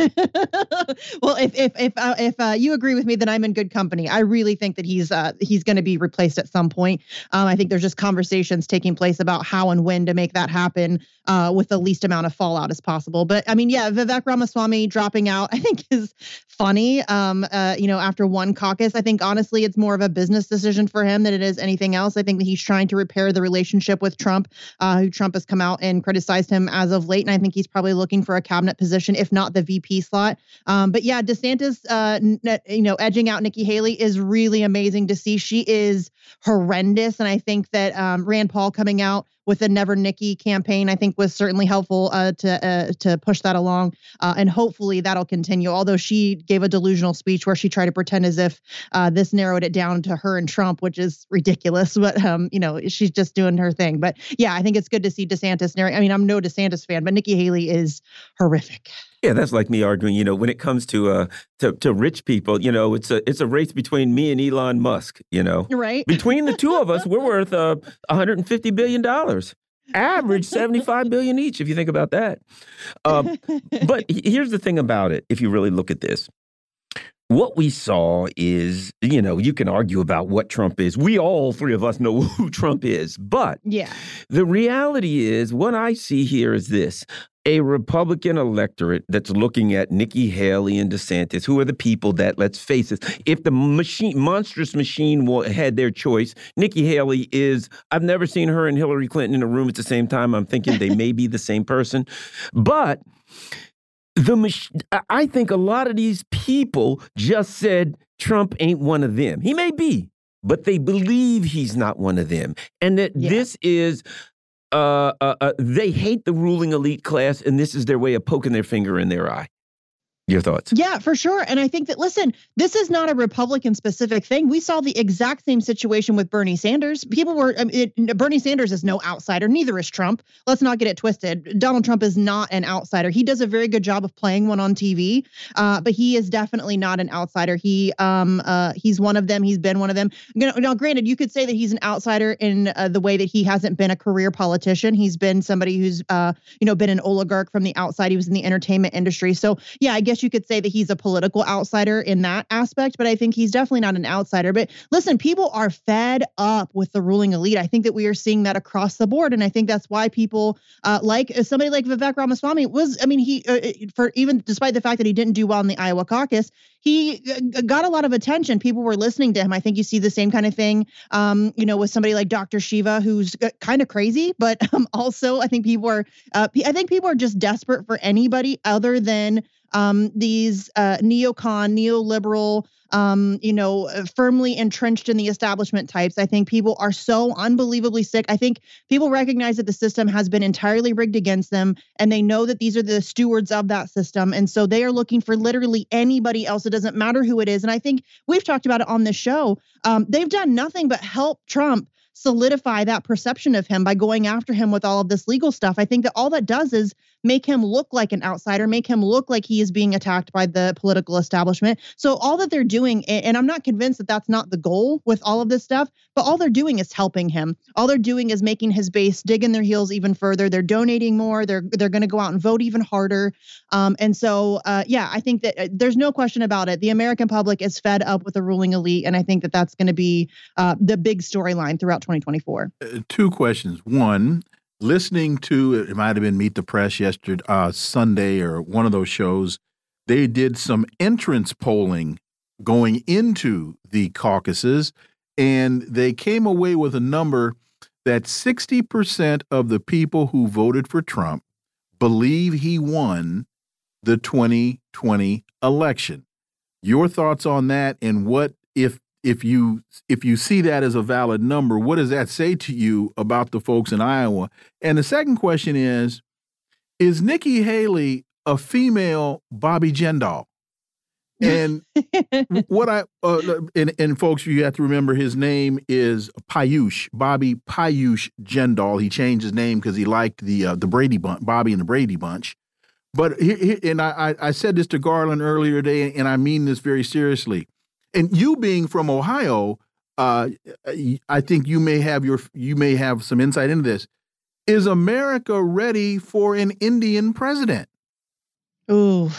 well, if if if uh, if uh, you agree with me, then I'm in good company. I really think that he's uh, he's going to be replaced at some point. Um, I think there's just conversations taking place about how and when to make that happen uh, with the least amount of fallout as possible. But I mean, yeah, Vivek Ramaswamy dropping out, I think is funny. Um, uh, you know, after one caucus, I think honestly, it's more of a business decision for him than it is anything else. I think that he's trying to repair the relationship with Trump, uh, who Trump has come out and criticized him as of late, and I think he's probably looking for a cabinet position if not the VP slot. Um, but yeah, DeSantis, uh, n- you know, edging out Nikki Haley is really amazing to see. She is horrendous, and I think that um, Rand Paul coming out with the Never Nikki campaign, I think was certainly helpful uh, to uh, to push that along, uh, and hopefully that'll continue. Although she gave a delusional speech where she tried to pretend as if uh, this narrowed it down to her and Trump, which is ridiculous. But um, you know, she's just doing her thing. But yeah, I think it's good to see DeSantis. I mean, I'm no DeSantis fan, but Nikki Haley is horrific. Yeah, that's like me arguing. You know, when it comes to uh to, to rich people, you know, it's a it's a race between me and Elon Musk. You know, right? Between the two of us, we're worth uh 150 billion dollars. Average 75 billion each, if you think about that. Uh, but here's the thing about it: if you really look at this, what we saw is, you know, you can argue about what Trump is. We all three of us know who Trump is. But yeah, the reality is, what I see here is this a Republican electorate that's looking at Nikki Haley and DeSantis, who are the people that, let's face it, if the machine, monstrous machine had their choice, Nikki Haley is, I've never seen her and Hillary Clinton in a room at the same time. I'm thinking they may be the same person. But the I think a lot of these people just said Trump ain't one of them. He may be, but they believe he's not one of them. And that yeah. this is uh, uh, uh, they hate the ruling elite class, and this is their way of poking their finger in their eye. Your thoughts? Yeah, for sure. And I think that, listen, this is not a Republican specific thing. We saw the exact same situation with Bernie Sanders. People were, I mean, it, Bernie Sanders is no outsider, neither is Trump. Let's not get it twisted. Donald Trump is not an outsider. He does a very good job of playing one on TV, uh, but he is definitely not an outsider. He, um, uh, he's one of them. He's been one of them. You know, Now, granted, you could say that he's an outsider in uh, the way that he hasn't been a career politician. He's been somebody who's, uh, you know, been an oligarch from the outside. He was in the entertainment industry. So, yeah, I guess guess you could say that he's a political outsider in that aspect, but I think he's definitely not an outsider. But listen, people are fed up with the ruling elite. I think that we are seeing that across the board, and I think that's why people uh, like uh, somebody like Vivek Ramaswamy was. I mean, he uh, uh, for even despite the fact that he didn't do well in the Iowa caucus, he uh, got a lot of attention. People were listening to him. I think you see the same kind of thing, um, you know, with somebody like Dr. Shiva, who's kind of crazy, but um, also I think people are. Uh, I think people are just desperate for anybody other than um, these uh, neocon, neoliberal, um, you know, uh, firmly entrenched in the establishment types. I think people are so unbelievably sick. I think people recognize that the system has been entirely rigged against them, and they know that these are the stewards of that system. And so they are looking for literally anybody else. It doesn't matter who it is. And I think we've talked about it on this show. Um, they've done nothing but help Trump solidify that perception of him by going after him with all of this legal stuff. I think that all that does is make him look like an outsider, make him look like he is being attacked by the political establishment. So all that they're doing, and I'm not convinced that that's not the goal with all of this stuff, but all they're doing is helping him. All they're doing is making his base dig in their heels even further. They're donating more. They're they're going to go out and vote even harder. Um, and so, uh, yeah, I think that uh, there's no question about it. The American public is fed up with the ruling elite, and I think that that's going to be uh, the big storyline throughout 2024. Uh, two questions. One, listening to it might have been Meet the Press yesterday, uh, Sunday, or one of those shows. They did some entrance polling going into the caucuses, and they came away with a number that 60% of the people who voted for Trump believe he won the 2020 election. Your thoughts on that, and what if if you if you see that as a valid number, what does that say to you about the folks in Iowa? And the second question is: Is Nikki Haley a female Bobby Jindal? And what I uh, and, and folks, you have to remember his name is Piyush Bobby Piyush Jindal. He changed his name because he liked the uh, the Brady bunch, Bobby and the Brady Bunch. But and I, I said this to Garland earlier today, and I mean this very seriously and you being from Ohio, uh, I think you may have your you may have some insight into this. Is America ready for an Indian president? Ooh.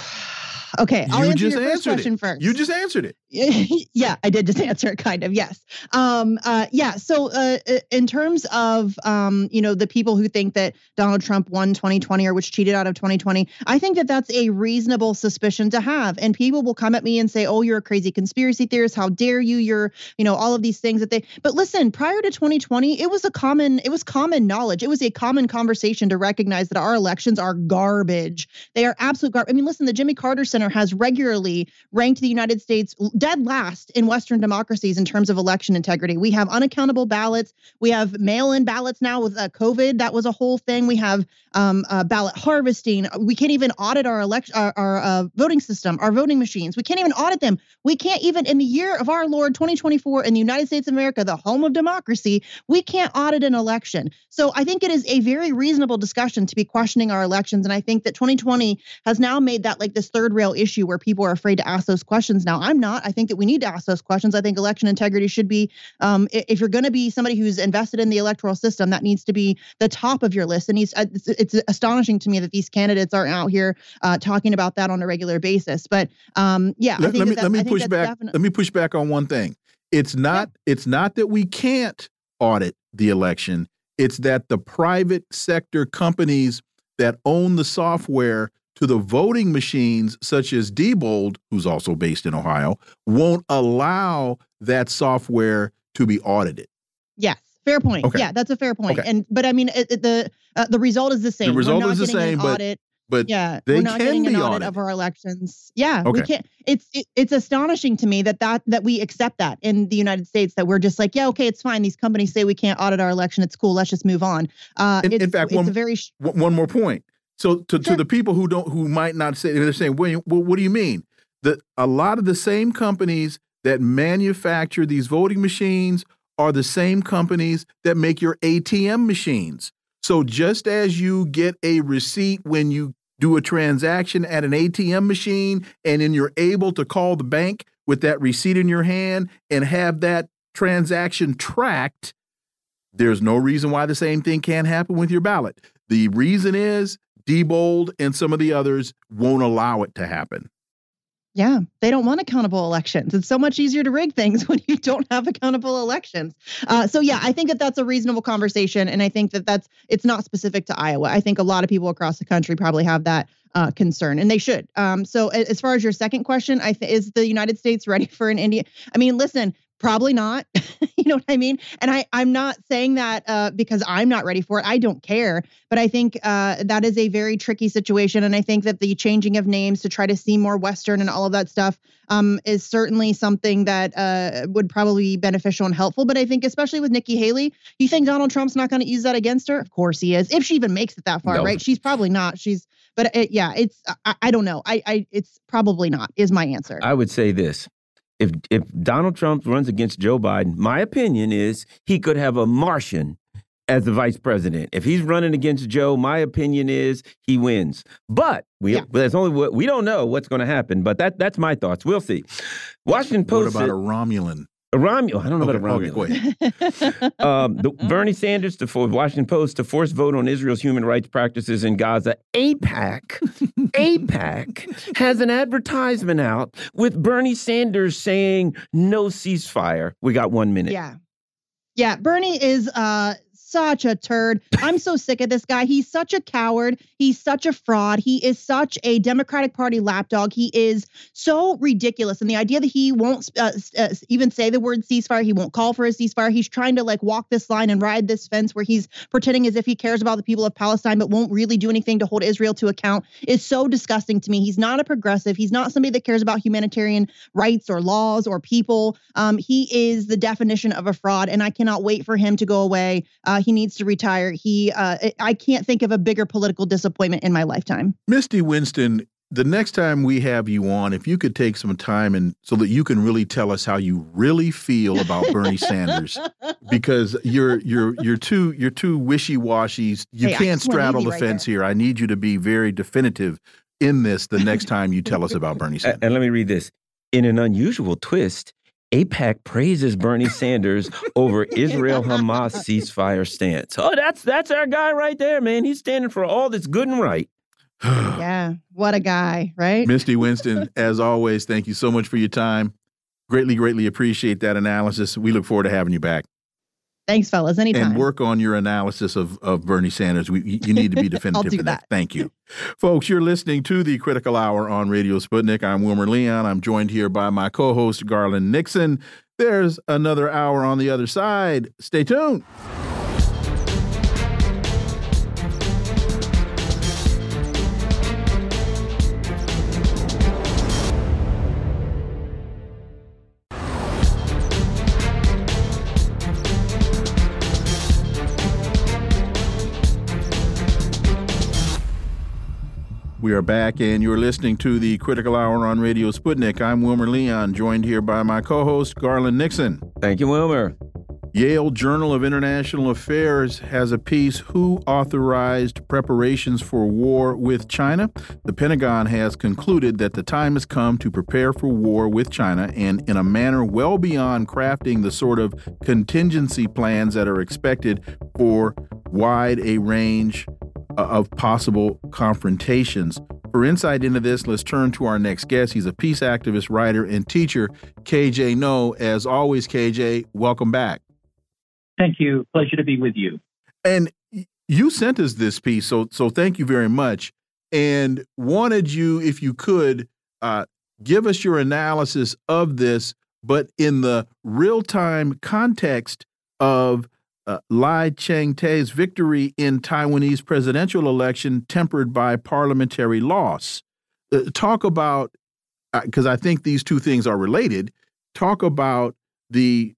Okay, I'll you answer your first question it. first. You just answered it. yeah, I did just answer it, kind of. Yes. Um. Uh. Yeah. So, uh, in terms of um, you know, the people who think that Donald Trump won 2020 or which cheated out of 2020, I think that that's a reasonable suspicion to have. And people will come at me and say, "Oh, you're a crazy conspiracy theorist. How dare you? You're, you know, all of these things that they." But listen, prior to 2020, it was a common, it was common knowledge. It was a common conversation to recognize that our elections are garbage. They are absolute garbage. I mean, listen, the Jimmy Carter Center has regularly ranked the United States dead last in Western democracies in terms of election integrity. We have unaccountable ballots. We have mail-in ballots now with uh, COVID. That was a whole thing. We have um, uh, ballot harvesting. We can't even audit our election, our, our uh, voting system, our voting machines. We can't even audit them. We can't even, in the year of our Lord 2024, in the United States of America, the home of democracy, we can't audit an election. So I think it is a very reasonable discussion to be questioning our elections, and I think that 2020 has now made that like this third rail issue where people are afraid to ask those questions. Now, I'm not. I think that we need to ask those questions. I think election integrity should be, um, if you're going to be somebody who's invested in the electoral system, that needs to be the top of your list. And it's, it's astonishing to me that these candidates aren't out here uh, talking about that on a regular basis. But um, yeah, let, let me let me push back. Let me push back on one thing. It's not yeah. it's not that we can't audit the election. It's that the private sector companies that own the software to the voting machines, such as Diebold, who's also based in Ohio, won't allow that software to be audited. Yes, fair point. Okay. Yeah, that's a fair point. Okay. And but I mean, it, it, the uh, the result is the same. The result is the same, but audit. but yeah, they we're not can getting be an audit audited. of our elections. Yeah, okay. we can't. It's it, it's astonishing to me that that that we accept that in the United States that we're just like, yeah, okay, it's fine. These companies say we can't audit our election. It's cool. Let's just move on. Uh, in, in fact, one, very one more point so to, sure. to the people who don't who might not say they're saying, well, what do you mean? That a lot of the same companies that manufacture these voting machines are the same companies that make your ATM machines. So just as you get a receipt when you do a transaction at an ATM machine and then you're able to call the bank with that receipt in your hand and have that transaction tracked, there's no reason why the same thing can't happen with your ballot. The reason is Diebold and some of the others won't allow it to happen. Yeah, they don't want accountable elections. It's so much easier to rig things when you don't have accountable elections. Uh, so yeah, I think that that's a reasonable conversation, and I think that that's it's not specific to Iowa. I think a lot of people across the country probably have that uh, concern, and they should. Um, so as far as your second question, I th- is the United States ready for an Indian? I mean, listen, Probably not. you know what I mean? And I, I'm not saying that uh, because I'm not ready for it. I don't care. But I think uh, that is a very tricky situation. And I think that the changing of names to try to seem more Western and all of that stuff um, is certainly something that uh, would probably be beneficial and helpful. But I think, especially with Nikki Haley, you think Donald Trump's not going to use that against her? Of course he is. If she even makes it that far, no. right? She's probably not. She's, but it, yeah, it's, I, I don't know. I, I, it's probably not, is my answer. I would say this if if Donald Trump runs against Joe Biden, my opinion is he could have a Martian as the vice president. If he's running against Joe, my opinion is he wins. But we yeah. there's only we don't know what's going to happen. But that that's my thoughts. We'll see. Washington Post. What about a Romulan? Romeo, I don't know okay, about a Romulan. um, the, Bernie Sanders to for Washington Post to force vote on Israel's human rights practices in Gaza. AIPAC, AIPAC has an advertisement out with Bernie Sanders saying no ceasefire. We got one minute. Yeah, yeah. Bernie is uh, such a turd. I'm so sick of this guy. He's such a coward. He's such a fraud. He is such a Democratic Party lapdog. He is so ridiculous. And the idea that he won't uh, uh, even say the word ceasefire, he won't call for a ceasefire. He's trying to like walk this line and ride this fence where he's pretending as if he cares about the people of Palestine, but won't really do anything to hold Israel to account is so disgusting to me. He's not a progressive. He's not somebody that cares about humanitarian rights or laws or people. Um, he is the definition of a fraud, and I cannot wait for him to go away. Uh, he needs to retire. He, uh, I can't think of a bigger political disappointment in my lifetime. Misty Winston, the next time we have you on, if you could take some time and so that you can really tell us how you really feel about Bernie Sanders, because you're you're you're too you're too wishy washy. You hey, can't straddle the right fence there. here. I need you to be very definitive in this the next time you tell us about Bernie Sanders. And let me read this. In an unusual twist, AIPAC praises Bernie Sanders over Israel Hamas ceasefire stance. Oh, that's that's our guy right there, man. He's standing for all that's good and right. yeah, what a guy, right? Misty Winston, as always, thank you so much for your time. Greatly, greatly appreciate that analysis. We look forward to having you back. Thanks, fellas. Anytime. And work on your analysis of, of Bernie Sanders. We, you need to be definitive in that. that. Thank you. Folks, you're listening to the Critical Hour on Radio Sputnik. I'm Wilmer Leon. I'm joined here by my co host, Garland Nixon. There's another hour on the other side. Stay tuned. We are back, and you're listening to the Critical Hour on Radio Sputnik. I'm Wilmer Leon, joined here by my co host, Garland Nixon. Thank you, Wilmer. Yale Journal of International Affairs has a piece Who Authorized Preparations for War with China? The Pentagon has concluded that the time has come to prepare for war with China and in a manner well beyond crafting the sort of contingency plans that are expected for wide a range of possible confrontations. For insight into this, let's turn to our next guest. He's a peace activist, writer, and teacher, KJ Noh. As always, KJ, welcome back. Thank you. Pleasure to be with you. And you sent us this piece, so so thank you very much. And wanted you, if you could, uh, give us your analysis of this, but in the real time context of uh, Lai Ching-te's victory in Taiwanese presidential election tempered by parliamentary loss. Uh, talk about, because uh, I think these two things are related, talk about the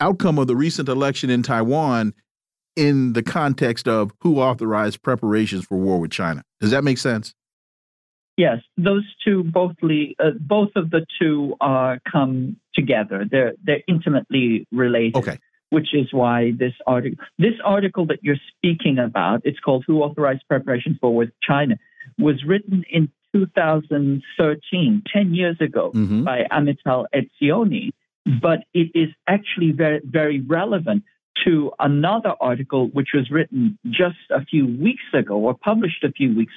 outcome of the recent election in Taiwan in the context of who authorized preparations for war with China. Does that make sense? Yes, those two both uh, both of the two uh, come together. They're they're intimately related. Okay which is why this article, this article that you're speaking about, it's called "Who Authorized Preparations for with China," was written in 2013, 10 years ago, mm-hmm. by Amitai Etzioni, but it is actually very, very relevant to another article which was written just a few weeks ago or published a few weeks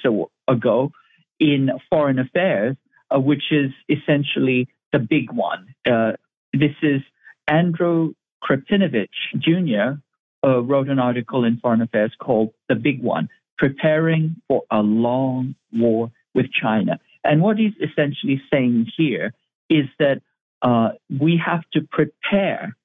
ago in Foreign Affairs, uh, which is essentially the big one. Uh, this is Andrew Krepinevich Jr. Uh, wrote an article in Foreign Affairs called The Big One Preparing for a Long War with China. And what he's essentially saying here is that uh, we have to prepare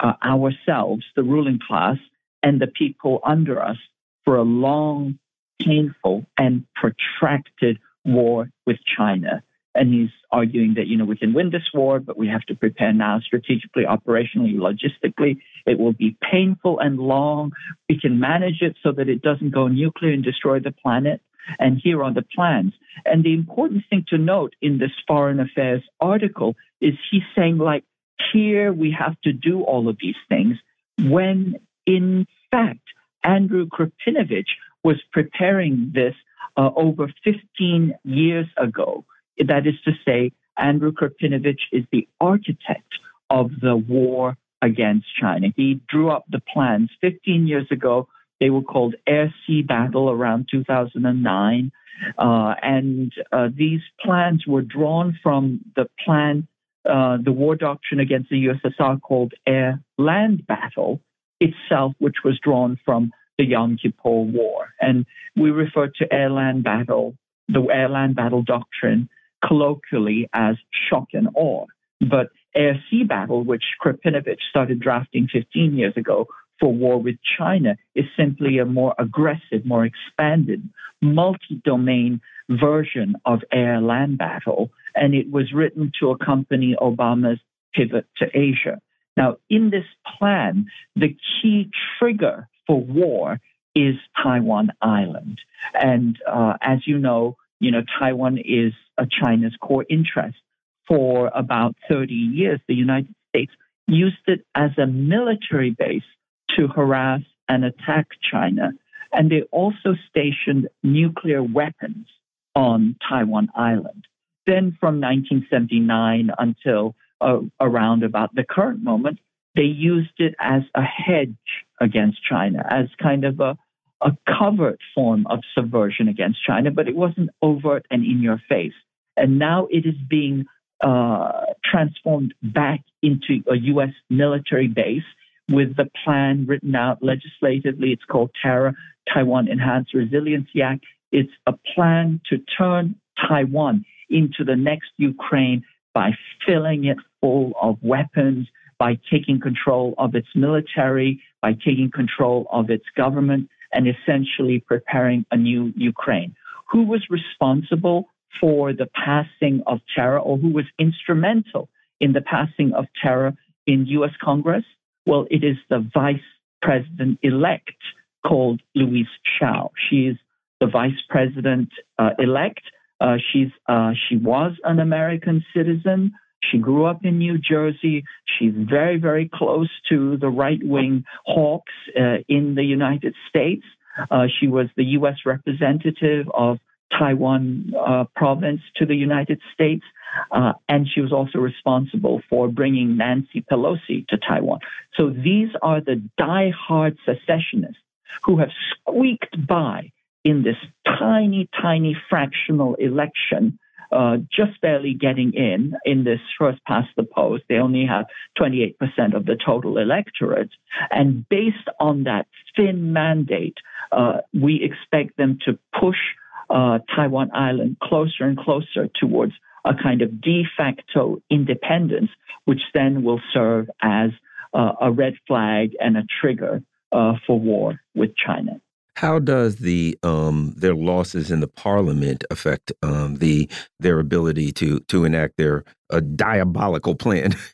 uh, ourselves, the ruling class, and the people under us for a long, painful, and protracted war with China. And he's arguing that, you know, we can win this war, but we have to prepare now strategically, operationally, logistically. It will be painful and long. We can manage it so that it doesn't go nuclear and destroy the planet. And here are the plans. And the important thing to note in this foreign affairs article is he's saying, like, here we have to do all of these things, when in fact, Andrew Krepinevich was preparing this uh, over 15 years ago. That is to say, Andrew Krepinevich is the architect of the war against China. He drew up the plans 15 years ago. They were called air sea battle around 2009. Uh, and uh, these plans were drawn from the plan, uh, the war doctrine against the USSR called air land battle itself, which was drawn from the Yom Kippur War. And we refer to air land battle, the air land battle doctrine, colloquially as shock and awe. But air sea battle, which Krepinevich started drafting 15 years ago for war with China, is simply a more aggressive, more expanded, multi domain version of air land battle. And it was written to accompany Obama's pivot to Asia. Now, in this plan, the key trigger for war is Taiwan Island. And uh, as you know, you know, Taiwan is China's core interest. For about 30 years, the United States used it as a military base to harass and attack China. And they also stationed nuclear weapons on Taiwan Island. Then from 1979 until uh, around about the current moment, they used it as a hedge against China, as kind of a, a covert form of subversion against China, but it wasn't overt and in your face. And now it is being uh, transformed back into a U.S. military base with the plan written out legislatively. It's called TARA, Taiwan Enhanced Resiliency Act. It's a plan to turn Taiwan into the next Ukraine by filling it full of weapons, by taking control of its military, by taking control of its government, and essentially preparing a new Ukraine. Who was responsible for the passing of TARA or who was instrumental in the passing of TARA in US Congress? Well, it is the vice president elect called Louise Hsiao. She is the vice president uh, elect. Uh, she's uh, she was an American citizen. She grew up in New Jersey. She's very, very close to the right wing hawks uh, in the United States. Uh, she was the U.S. representative of Taiwan uh, province to the United States. Uh, and she was also responsible for bringing Nancy Pelosi to Taiwan. So these are the die-hard secessionists who have squeaked by in this tiny, tiny fractional election uh, just barely getting in in this first past the post. They only have 28% of the total electorate. And based on that thin mandate, uh, we expect them to push uh, Taiwan Island closer and closer towards a kind of de facto independence, which then will serve as uh, a red flag and a trigger uh, for war with China. How does the um, their losses in the parliament affect um, the their ability to to enact their uh, diabolical plan?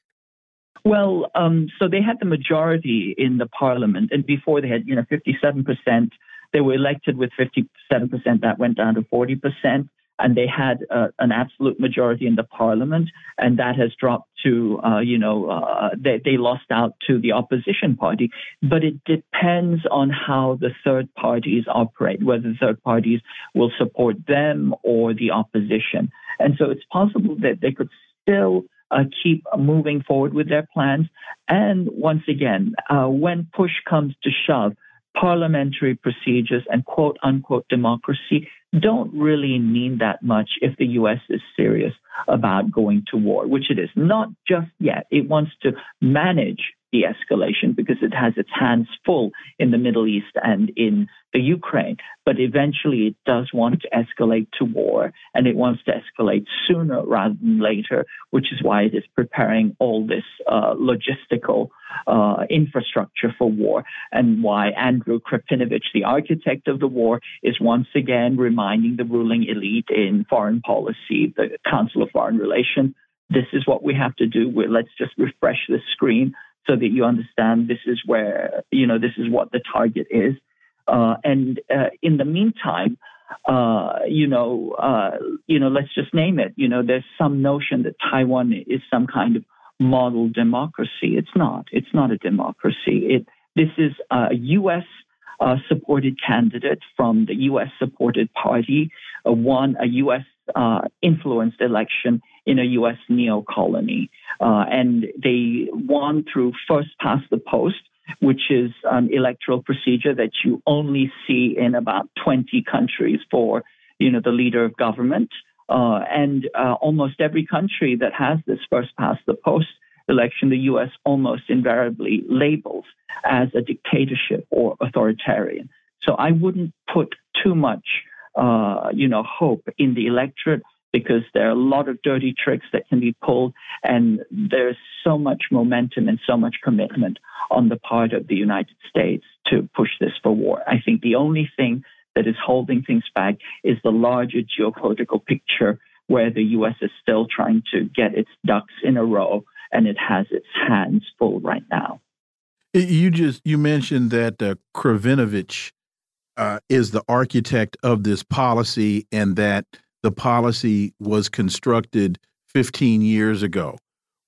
Well, um, so they had the majority in the parliament, and before they had you know fifty seven percent. They were elected with fifty seven percent. That went down to forty percent and they had uh, an absolute majority in the parliament, and that has dropped to, uh, you know, uh, they, they lost out to the opposition party. But it depends on how the third parties operate, whether the third parties will support them or the opposition. And so it's possible that they could still uh, keep moving forward with their plans. And once again, uh, when push comes to shove, parliamentary procedures and quote unquote democracy don't really mean that much if the U.S. is serious about going to war, which it is. Not just yet. It wants to manage de escalation because it has its hands full in the Middle East and in the Ukraine. But eventually it does want to escalate to war and it wants to escalate sooner rather than later, which is why it is preparing all this uh, logistical uh, infrastructure for war and why Andrew Krepinevich, the architect of the war, is once again reminding the ruling elite in foreign policy, the Council of Foreign Relations, this is what we have to do. We're, let's just refresh the screen so that you understand this is where, you know, this is what the target is. Uh, and uh, in the meantime, uh, you know, uh, you know, let's just name it. You know, there's some notion that Taiwan is some kind of model democracy. It's not. It's not a democracy. It this is a U.S. Uh, supported candidate from the U.S. supported party, uh, won a U.S. influenced election in a U.S. neo colony. Uh, and they won through first past the post, which is an electoral procedure that you only see in about 20 countries for you know, the leader of government. Uh, and uh, almost every country that has this first past the post election, the U.S. almost invariably labels as a dictatorship or authoritarian. So I wouldn't put too much, uh, you know, hope in the electorate because there are a lot of dirty tricks that can be pulled, and there's so much momentum and so much commitment on the part of the United States to push this for war. I think the only thing that is holding things back is the larger geopolitical picture where the U.S. is still trying to get its ducks in a row and it has its hands full right now. You just you mentioned that uh, Krepinevich uh, is the architect of this policy and that the policy was constructed 15 years ago.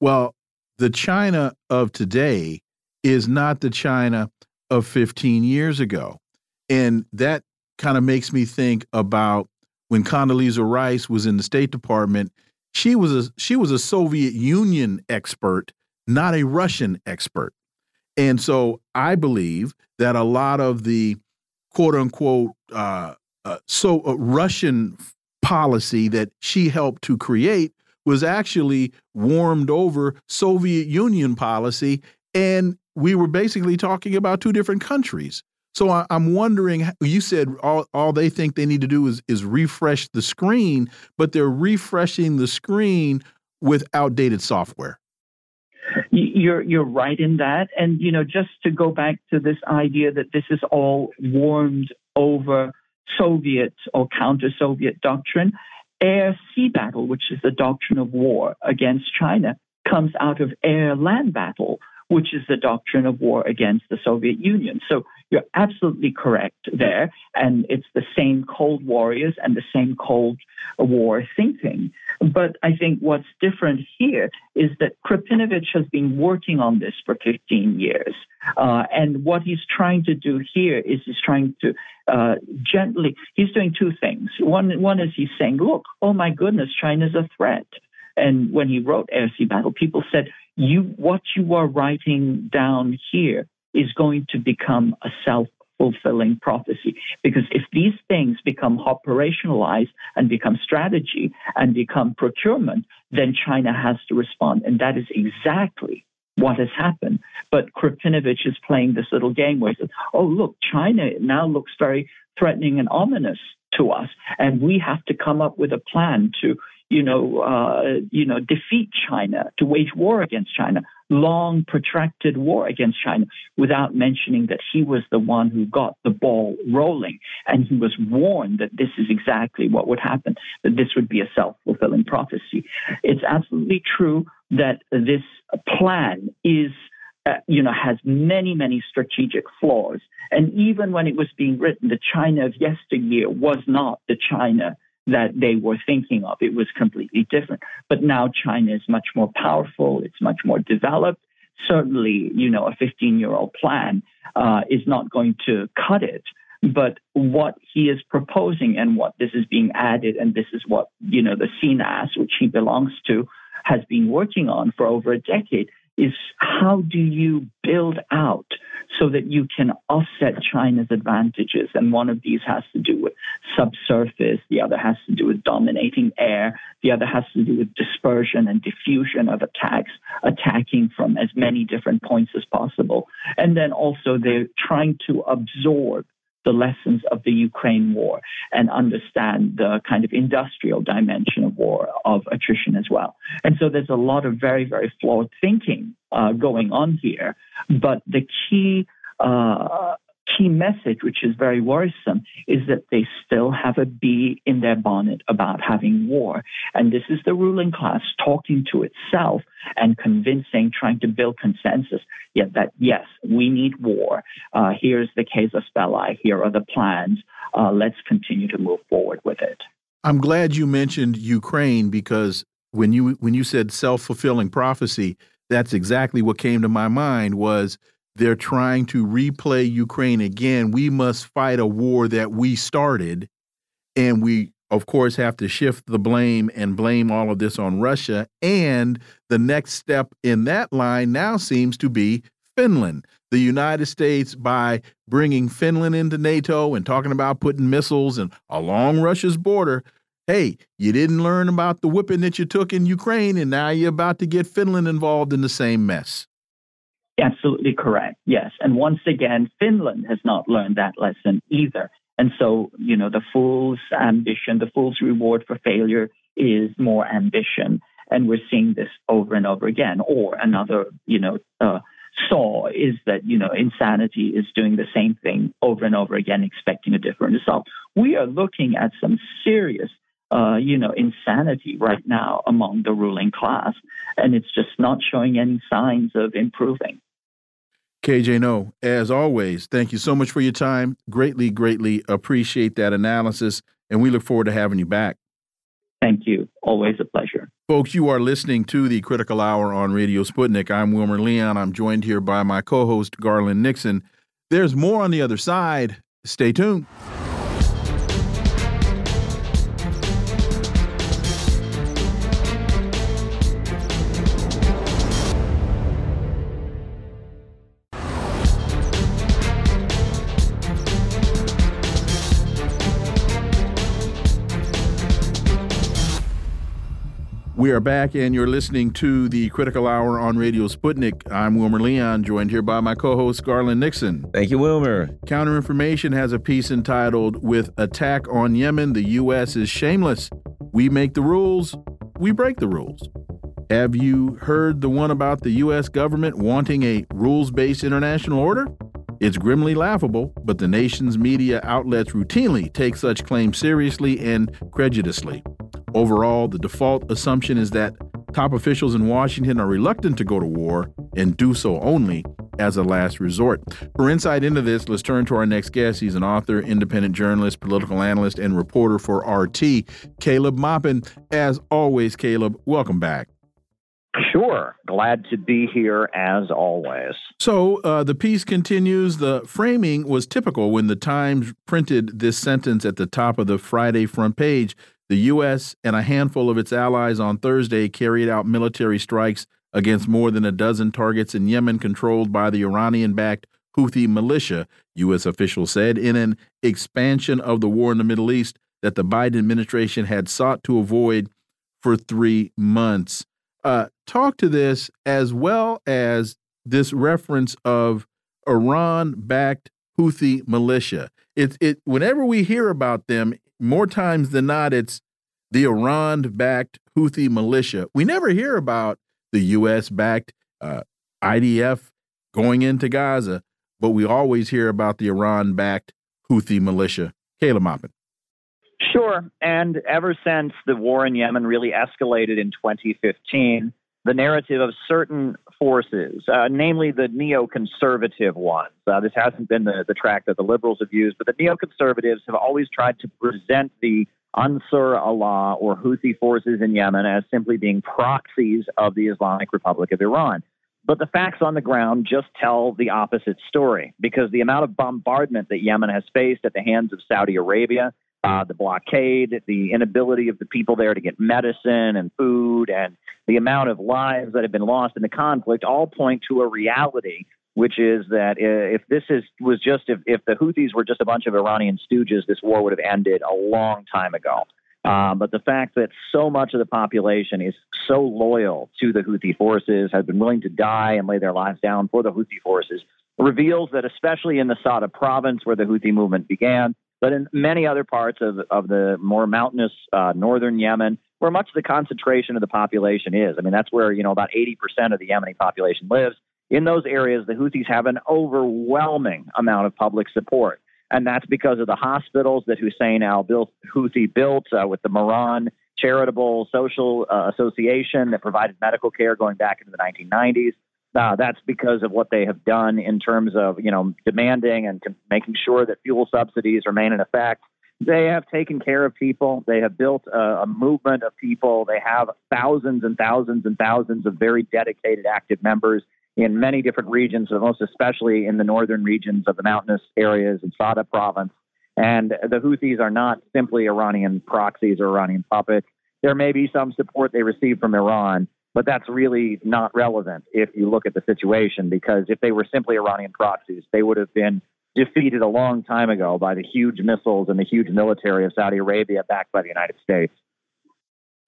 Well, the China of today is not the China of 15 years ago. And that kind of makes me think about when Condoleezza Rice was in the State Department, she was a she was a Soviet Union expert, not a Russian expert. And so I believe that a lot of the quote unquote uh, uh, so uh, Russian policy that she helped to create was actually warmed over Soviet Union policy. And we were basically talking about two different countries. So I, am wondering, you said all, all they think they need to do is, is refresh the screen, but they're refreshing the screen with outdated software. You're you're right in that, and you know just to go back to this idea that this is all warmed over Soviet or counter Soviet doctrine. Air sea battle, which is the doctrine of war against China, comes out of air land battle, which is the doctrine of war against the Soviet Union. So you're absolutely correct there. And it's the same Cold Warriors and the same Cold War thinking. But I think what's different here is that Krepinevich has been working on this for 15 years. Uh, and what he's trying to do here is he's trying to uh, gently, he's doing two things. One, one is he's saying, look, oh my goodness, China's a threat. And when he wrote Air Sea Battle, people said, you, what you are writing down here is going to become a self fulfilling prophecy. Because if these things become operationalized and become strategy and become procurement, then China has to respond. And that is exactly what has happened. But Krepinevich is playing this little game where he says, oh, look, China now looks very threatening and ominous to us. And we have to come up with a plan to you know, uh, you know, defeat China, to wage war against China, long protracted war against China, without mentioning that he was the one who got the ball rolling, and he was warned that this is exactly what would happen, that this would be a self-fulfilling prophecy. It's absolutely true that this plan is. Uh, you know, has many, many strategic flaws. And even when it was being written, the China of yesteryear was not the China that they were thinking of. It was completely different. But now China is much more powerful, it's much more developed. Certainly, you know, a 15 year old plan uh, is not going to cut it. But what he is proposing and what this is being added, and this is what, you know, the CNAS, which he belongs to, has been working on for over a decade, is how do you build out so that you can offset China's advantages? And one of these has to do with subsurface, the other has to do with dominating air, the other has to do with dispersion and diffusion of attacks, attacking from as many different points as possible. And then also they're trying to absorb the lessons of the Ukraine war and understand the kind of industrial dimension of war, of attrition as well. And so there's a lot of very, very flawed thinking uh, going on here. But the key uh, key message, which is very worrisome, is that they still have a bee in their bonnet about having war. And this is the ruling class talking to itself and convincing, trying to build consensus, yet that yes, we need war. Uh, here's the casus belli. Here are the plans. Uh, let's continue to move forward with it. I'm glad you mentioned Ukraine because when you when you said self fulfilling prophecy, that's exactly what came to my mind was they're trying to replay Ukraine again. We must fight a war that we started. And we, of course, have to shift the blame and blame all of this on Russia. And the next step in that line now seems to be Finland. The United States, by bringing Finland into NATO and talking about putting missiles and along Russia's border, hey, you didn't learn about the whipping that you took in Ukraine, and now you're about to get Finland involved in the same mess. Absolutely correct. Yes. And once again, Finland has not learned that lesson either. And so, you know, the fool's ambition, the fool's reward for failure is more ambition. And we're seeing this over and over again. Or another, you know, uh, saw is that, you know, insanity is doing the same thing over and over again, expecting a different result. We are looking at some serious uh, you know, insanity right now among the ruling class, and it's just not showing any signs of improving. KJ Noh, as always, thank you so much for your time. Greatly, greatly appreciate that analysis, and we look forward to having you back. Thank you. Always a pleasure. Folks, you are listening to the Critical Hour on Radio Sputnik. I'm Wilmer Leon. I'm joined here by my co host, Garland Nixon. There's more on the other side. Stay tuned. We are back, and you're listening to the Critical Hour on Radio Sputnik. I'm Wilmer Leon, joined here by my co host, Garland Nixon. Thank you, Wilmer. Counter Information has a piece entitled With Attack on Yemen, the U.S. is Shameless. We make the rules, we break the rules. Have you heard the one about the U.S. government wanting a rules based international order? It's grimly laughable, but the nation's media outlets routinely take such claims seriously and credulously. Overall, the default assumption is that top officials in Washington are reluctant to go to war and do so only as a last resort. For insight into this, let's turn to our next guest. He's an author, independent journalist, political analyst, and reporter for RT, Caleb Maupin. As always, Caleb, welcome back. Sure. Glad to be here as always. So uh, the piece continues. The framing was typical when the Times printed this sentence at the top of the Friday front page. The U.S. and a handful of its allies on Thursday carried out military strikes against more than a dozen targets in Yemen controlled by the Iranian backed Houthi militia, U.S. officials said, in an expansion of the war in the Middle East that the Biden administration had sought to avoid for three months. Uh, talk to this as well as this reference of Iran backed Houthi militia. It, it, whenever we hear about them, more times than not, it's the Iran backed Houthi militia. We never hear about the U.S. backed uh, IDF going into Gaza, but we always hear about the Iran backed Houthi militia. Caleb Maupin. Sure. And ever since the war in Yemen really escalated in 2015, the narrative of certain forces, uh, namely the neoconservative ones. Uh, this hasn't been the, the track that the liberals have used, but the neoconservatives have always tried to present the Ansar Allah or Houthi forces in Yemen as simply being proxies of the Islamic Republic of Iran. But the facts on the ground just tell the opposite story because the amount of bombardment that Yemen has faced at the hands of Saudi Arabia uh, the blockade, the inability of the people there to get medicine and food, and the amount of lives that have been lost in the conflict all point to a reality which is that if this is was just if, if the Houthis were just a bunch of Iranian stooges, this war would have ended a long time ago. Um, but the fact that so much of the population is so loyal to the Houthi forces, has been willing to die and lay their lives down for the Houthi forces, reveals that especially in the Saada province where the Houthi movement began, but in many other parts of, of the more mountainous uh, northern Yemen, where much of the concentration of the population is. I mean, that's where, you know, about 80% of the Yemeni population lives. In those areas, the Houthis have an overwhelming amount of public support. And that's because of the hospitals that Hussein al Houthi built uh, with the Mehran Charitable Social uh, Association that provided medical care going back into the 1990s. Uh, that's because of what they have done in terms of, you know, demanding and making sure that fuel subsidies remain in effect. They have taken care of people. They have built a, a movement of people. They have thousands and thousands and thousands of very dedicated active members in many different regions, but most especially in the northern regions of the mountainous areas in Saada province. And the Houthis are not simply Iranian proxies or Iranian puppets. There may be some support they receive from Iran, but that's really not relevant if you look at the situation, because if they were simply Iranian proxies, they would have been defeated a long time ago by the huge missiles and the huge military of Saudi Arabia backed by the United States.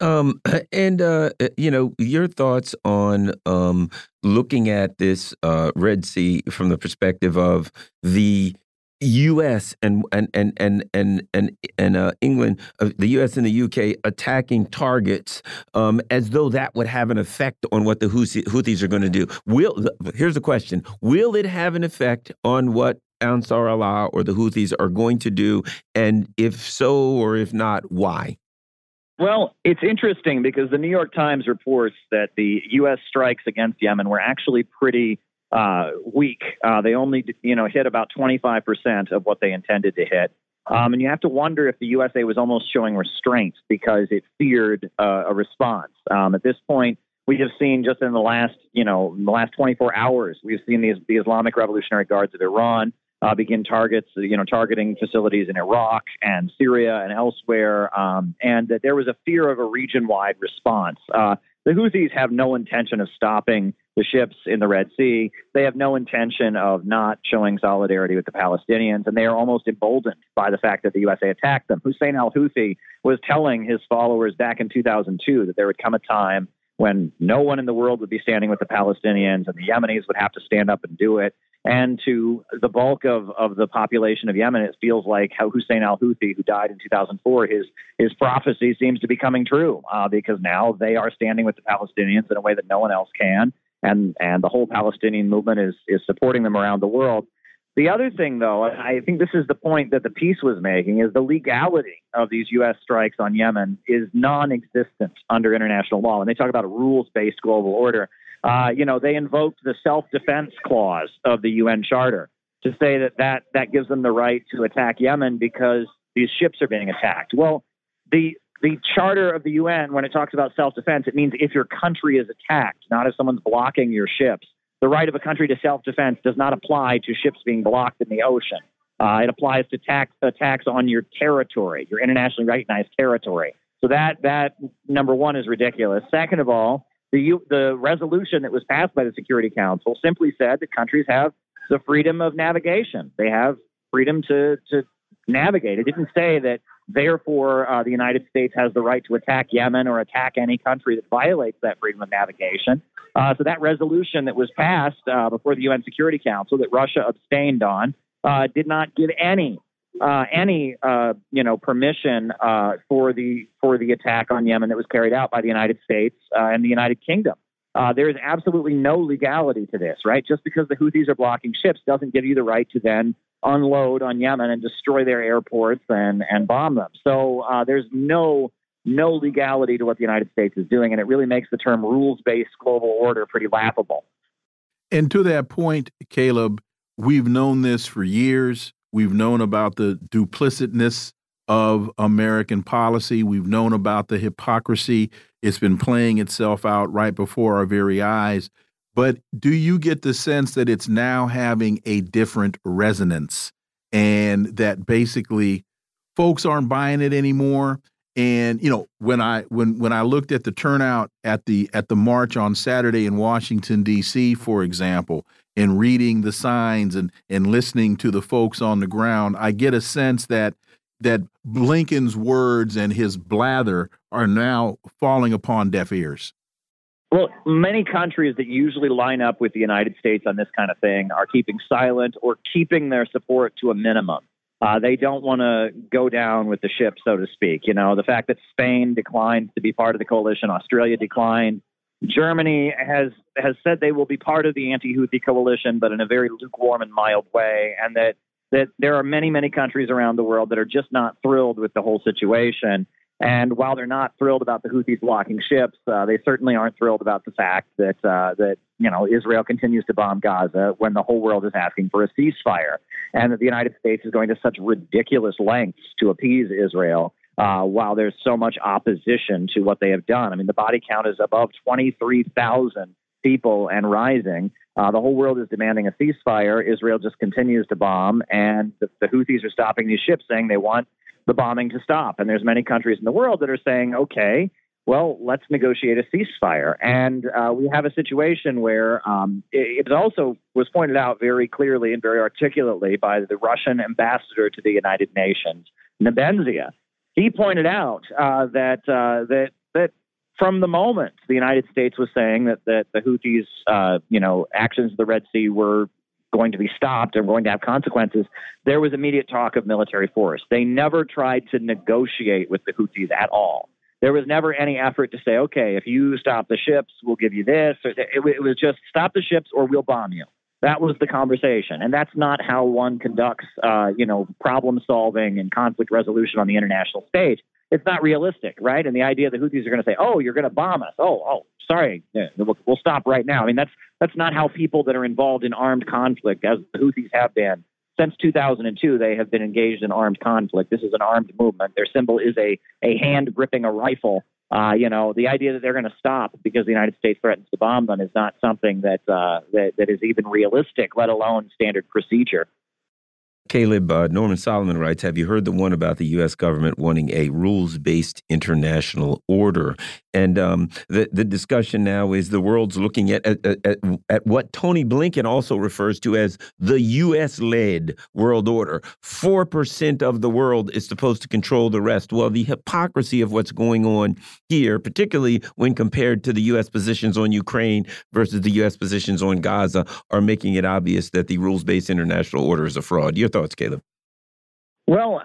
Um, and uh, you know your thoughts on um, looking at this uh, Red Sea from the perspective of the U.S. and and and and and and, and uh, England, uh, the U.S. and the U.K. attacking targets um, as though that would have an effect on what the Houthis are going to do. Will here's the question: Will it have an effect on what Ansar Allah or the Houthis are going to do, and if so or if not, why? Well, it's interesting because the New York Times reports that the U.S. strikes against Yemen were actually pretty uh, weak. Uh, they only, you know, hit about 25% of what they intended to hit. Um, and you have to wonder if the USA was almost showing restraint because it feared uh, a response. Um, at this point, we have seen just in the last, you know, the last 24 hours, we've seen the, the Islamic Revolutionary Guards of Iran uh, begin targets, you know, targeting facilities in Iraq and Syria and elsewhere, um, and that there was a fear of a region-wide response. Uh, the Houthis have no intention of stopping the ships in the Red Sea. They have no intention of not showing solidarity with the Palestinians, and they are almost emboldened by the fact that the USA attacked them. Hussein al Houthi was telling his followers back in 2002 that there would come a time when no one in the world would be standing with the Palestinians and the Yemenis would have to stand up and do it. And to the bulk of, of the population of Yemen, it feels like how Hussein al Houthi, who died in 2004, his, his prophecy seems to be coming true uh, because now they are standing with the Palestinians in a way that no one else can. And, and the whole Palestinian movement is, is supporting them around the world. The other thing, though, I think this is the point that the piece was making, is the legality of these U.S. strikes on Yemen is non existent under international law. And they talk about a rules based global order. Uh, you know, they invoked the self defense clause of the UN Charter to say that, that that gives them the right to attack Yemen because these ships are being attacked. Well, the the charter of the UN, when it talks about self defense, it means if your country is attacked, not if someone's blocking your ships the right of a country to self defense does not apply to ships being blocked in the ocean. Uh, it applies to tax, attacks on your territory, your internationally recognized territory. So that that number one is ridiculous. Second of all, the the resolution that was passed by the Security Council simply said that countries have the freedom of navigation. They have freedom to to navigate. It didn't say that therefore uh, the United States has the right to attack Yemen or attack any country that violates that freedom of navigation. Uh, so that resolution that was passed uh, before the UN Security Council that Russia abstained on uh, did not give any uh, any uh, you know permission uh, for the for the attack on Yemen that was carried out by the United States and the United Kingdom. there is absolutely no legality to this, right? Just because the Houthis are blocking ships doesn't give you the right to then unload on Yemen and destroy their airports and and bomb them. So there's no no legality to what the United States is doing, and it really makes the term rules based global order pretty laughable. And to that point, Caleb, we've known this for years. We've known about the duplicitness of American policy. We've known about the hypocrisy. It's been playing itself out right before our very eyes. But do you get the sense that it's now having a different resonance and that basically folks aren't buying it anymore? and you know when i when when i looked at the turnout at the at the march on saturday in washington d.c for example and reading the signs and and listening to the folks on the ground, I get a sense that that Blinken's words and his blather are now falling upon deaf ears. Well, many countries that usually line up with the United States on this kind of thing are keeping silent or keeping their support to a minimum. Uh, they don't want to go down with the ship, so to speak. You know, the fact that Spain declined to be part of the coalition, Australia declined, Germany has has said they will be part of the anti-Houthi coalition, but in a very lukewarm and mild way, and that that there are many many countries around the world that are just not thrilled with the whole situation. And while they're not thrilled about the Houthis blocking ships, uh, they certainly aren't thrilled about the fact that uh, that you know Israel continues to bomb Gaza when the whole world is asking for a ceasefire, and that the United States is going to such ridiculous lengths to appease Israel uh, while there's so much opposition to what they have done. I mean, the body count is above 23,000 people and rising. Uh, the whole world is demanding a ceasefire. Israel just continues to bomb, and the, the Houthis are stopping these ships, saying they want the bombing to stop. And there's many countries in the world that are saying, okay, well, let's negotiate a ceasefire. And uh, we have a situation where um, it, it, also was pointed out very clearly and very articulately by the Russian ambassador to the United Nations, Nebenzia, he pointed out uh, that uh, that that from the moment the United States was saying that that the Houthis, uh, you know, actions in the Red Sea were going to be stopped and going to have consequences, there was immediate talk of military force. They never tried to negotiate with the Houthis at all. There was never any effort to say, okay, if you stop the ships, we'll give you this. It, it was just stop the ships or we'll bomb you. That was the conversation, and that's not how one conducts, uh, you know, problem solving and conflict resolution on the international stage. It's not realistic, right? And the idea that Houthis are going to say, "Oh, you're going to bomb us," oh, oh, sorry, yeah, we'll, we'll stop right now. I mean, that's that's not how people that are involved in armed conflict, as the Houthis have been since 2002, they have been engaged in armed conflict. This is an armed movement. Their symbol is a a hand gripping a rifle uh, you know, the idea that they're going to stop because the United States threatens to bomb them is not something that, uh, that, that is even realistic, let alone standard procedure. Caleb, uh, Norman Solomon writes Have you heard the one about the U.S. government wanting a rules based international order? And um, the, the discussion now is the world's looking at, at, at, at what Tony Blinken also refers to as the U.S. led world order. 4% of the world is supposed to control the rest. Well, the hypocrisy of what's going on here, particularly when compared to the U.S. positions on Ukraine versus the U.S. positions on Gaza, are making it obvious that the rules based international order is a fraud. Your thoughts, Caleb? Well,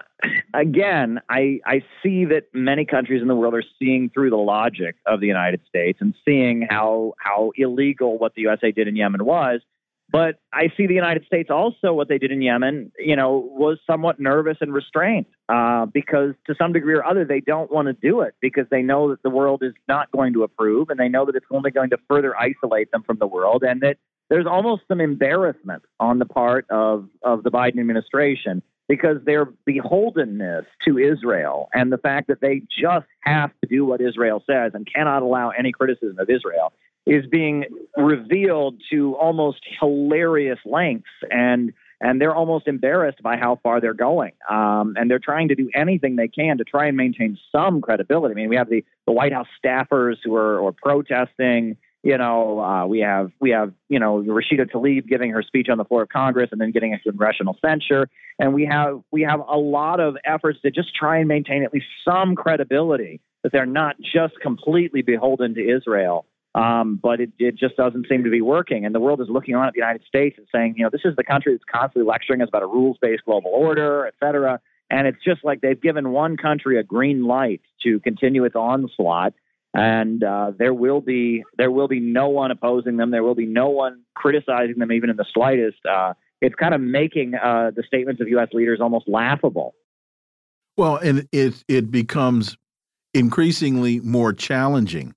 again, I, I see that many countries in the world are seeing through the logic of the United States and seeing how how illegal what the USA did in Yemen was. But I see the United States also what they did in Yemen, you know, was somewhat nervous and restrained uh, because to some degree or other they don't want to do it because they know that the world is not going to approve and they know that it's only going to further isolate them from the world and that there's almost some embarrassment on the part of, of the Biden administration because their beholdenness to Israel and the fact that they just have to do what Israel says and cannot allow any criticism of Israel is being revealed to almost hilarious lengths and and they're almost embarrassed by how far they're going. Um, and they're trying to do anything they can to try and maintain some credibility. I mean we have the, the white house staffers who are or protesting you know, uh, we have we have you know Rashida Tlaib giving her speech on the floor of Congress and then getting a congressional censure, and we have we have a lot of efforts to just try and maintain at least some credibility that they're not just completely beholden to Israel. Um, but it, it just doesn't seem to be working, and the world is looking on at the United States and saying, you know, this is the country that's constantly lecturing us about a rules-based global order, et cetera. And it's just like they've given one country a green light to continue its onslaught and uh, there will be there will be no one opposing them. There will be no one criticizing them, even in the slightest. Uh, it's kind of making uh, the statements of U.S. leaders almost laughable. Well, and it it becomes increasingly more challenging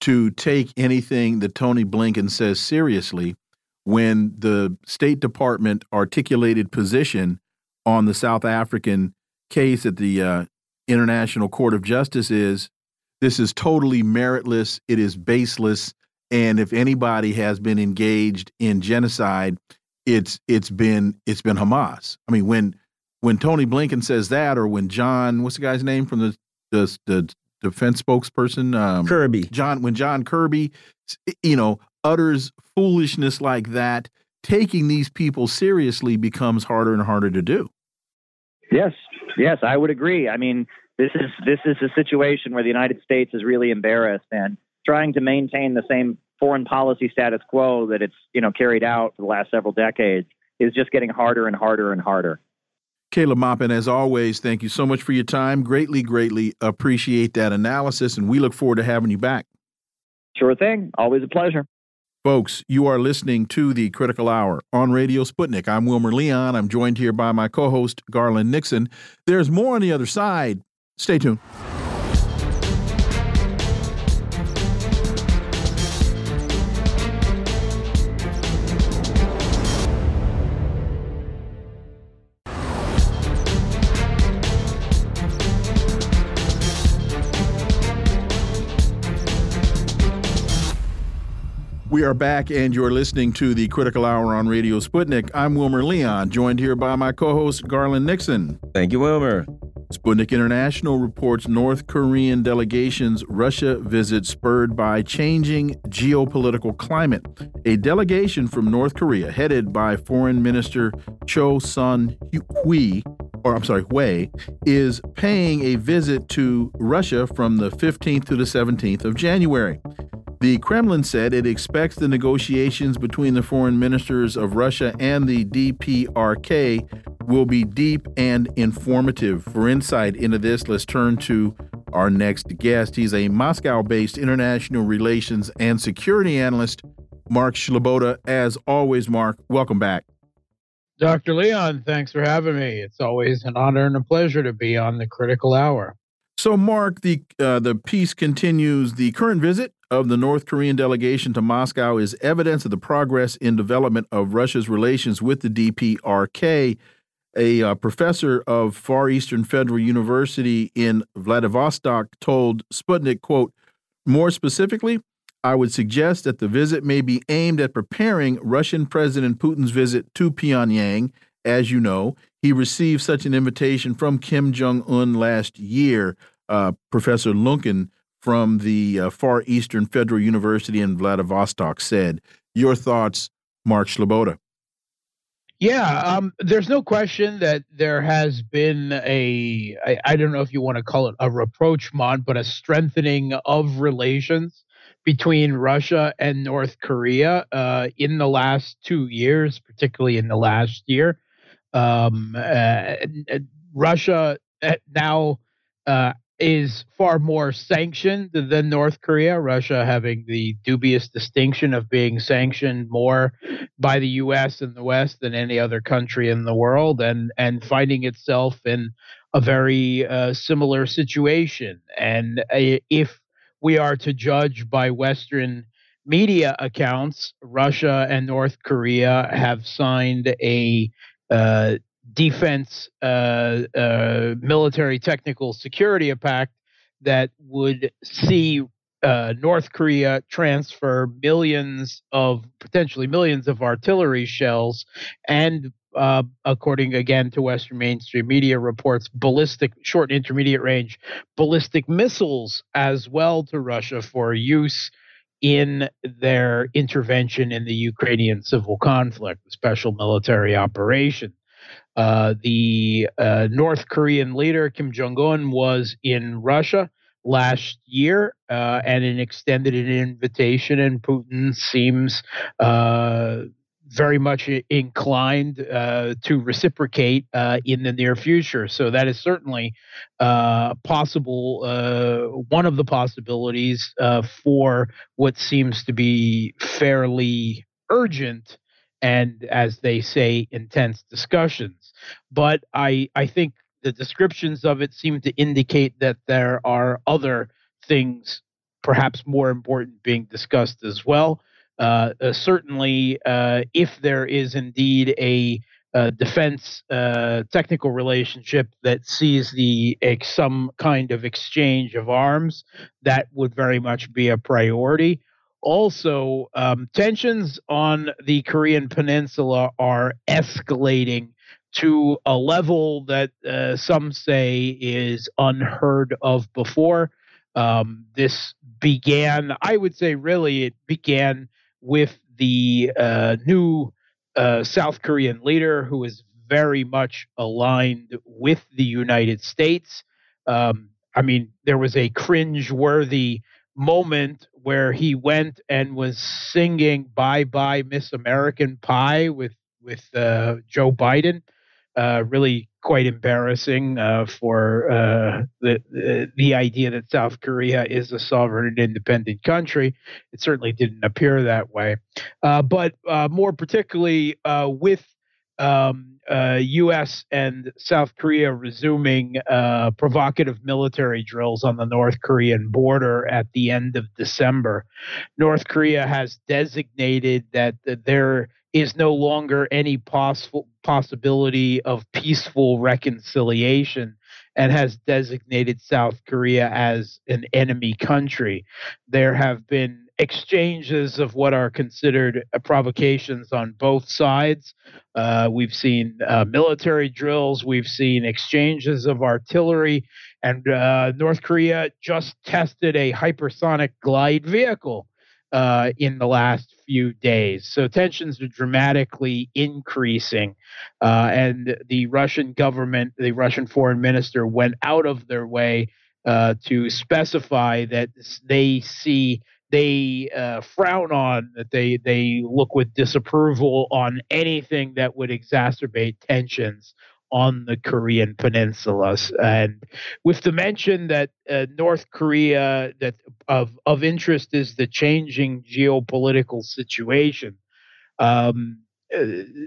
to take anything that Tony Blinken says seriously when the State Department articulated position on the South African case at the uh, International Court of Justice is this is totally meritless. It is baseless. And if anybody has been engaged in genocide, it's it's been it's been Hamas. I mean, when when Tony Blinken says that, or when John, what's the guy's name from the the, the defense spokesperson, um, Kirby, John, when John Kirby, you know, utters foolishness like that, taking these people seriously becomes harder and harder to do. Yes, yes, I would agree. I mean, this is this is a situation where the United States is really embarrassed and trying to maintain the same foreign policy status quo that it's you know carried out for the last several decades is just getting harder and harder and harder. Caleb Maupin, as always, thank you so much for your time. Greatly, greatly appreciate that analysis, and we look forward to having you back. Sure thing. Always a pleasure. Folks, you are listening to the Critical Hour on Radio Sputnik. I'm Wilmer Leon. I'm joined here by my co host, Garland Nixon. There's more on the other side. Stay tuned. We are back, and you're listening to the Critical Hour on Radio Sputnik. I'm Wilmer Leon, joined here by my co host, Garland Nixon. Thank you, Wilmer. Sputnik International reports North Korean delegation's Russia visit spurred by changing geopolitical climate. A delegation from North Korea, headed by Foreign Minister Cho Sun Hui, or I'm sorry, Hui, is paying a visit to Russia from the 15th to the 17th of January. The Kremlin said it expects the negotiations between the foreign ministers of Russia and the DPRK will be deep and informative. For insight into this, let's turn to our next guest. He's a Moscow based international relations and security analyst, Mark Sleboda. As always, Mark, welcome back. Dr. Leon, thanks for having me. It's always an honor and a pleasure to be on the critical hour. So, Mark, the uh, the piece continues. The current visit of the North Korean delegation to Moscow is evidence of the progress in development of Russia's relations with the DPRK. A uh, professor of Far Eastern Federal University in Vladivostok told Sputnik, "quote More specifically, I would suggest that the visit may be aimed at preparing Russian President Putin's visit to Pyongyang. As you know, he received such an invitation from Kim Jong Un last year." uh, Professor Lunkin from the uh, Far Eastern Federal University in Vladivostok said. Your thoughts, Mark Sleboda? Yeah, um, there's no question that there has been a, I, I don't know if you want to call it a rapprochement, but a strengthening of relations between Russia and North Korea uh, in the last two years, particularly in the last year. Um, uh, Russia uh, now uh, is far more sanctioned than North Korea, Russia having the dubious distinction of being sanctioned more by the US and the West than any other country in the world and and finding itself in a very uh, similar situation. And uh, if we are to judge by western media accounts Russia and North Korea have signed a uh, defense uh, uh, military technical security pact that would see uh, North Korea transfer millions of potentially millions of artillery shells and uh, according again to Western mainstream media reports, ballistic short and intermediate range ballistic missiles as well to Russia for use in their intervention in the Ukrainian civil conflict, special military operation. Uh, the uh, North Korean leader Kim Jong Un was in Russia last year uh, and an extended an invitation, and Putin seems uh, very much inclined uh, to reciprocate in the near future. So that is certainly possible. one of the possibilities for what seems to be fairly urgent and, as they say, intense discussions. But I, I think the descriptions of it seem to indicate that there are other things, perhaps more important, being discussed as well. Uh, uh, certainly, uh, if there is indeed a defense uh, technical relationship that sees the some kind of exchange of arms, that would very much be a priority. Also, um, tensions on the Korean Peninsula are escalating to a level that uh, some say is unheard of before. Um, this began, I would say, really, it began with the uh, new uh, South Korean leader who is very much aligned with the United States. Um, I mean, there was a cringe-worthy moment where he went and was singing "Bye Bye Miss American Pie" with with uh, Joe Biden. Uh, really quite embarrassing uh, for uh, the, the, idea that South Korea is a sovereign and independent country. It certainly didn't appear that way, uh, but uh, more particularly with um, U.S. and South Korea resuming provocative military drills on the North Korean border at the end of December, North Korea has designated that there is no longer any possible possibility of peaceful reconciliation and has designated South Korea as an enemy country. There have been exchanges of what are considered provocations on both sides. Uh, we've seen uh, military drills, we've seen exchanges of artillery, and uh, North Korea just tested a hypersonic glide vehicle uh, in the last few days. So tensions are dramatically increasing. Uh, and the Russian government, the Russian foreign minister, went out of their way uh, to specify that they see. They uh, frown on that. They they look with disapproval on anything that would exacerbate tensions on the Korean Peninsula. And with the mention that uh, North Korea that of of interest is the changing geopolitical situation. Um, uh,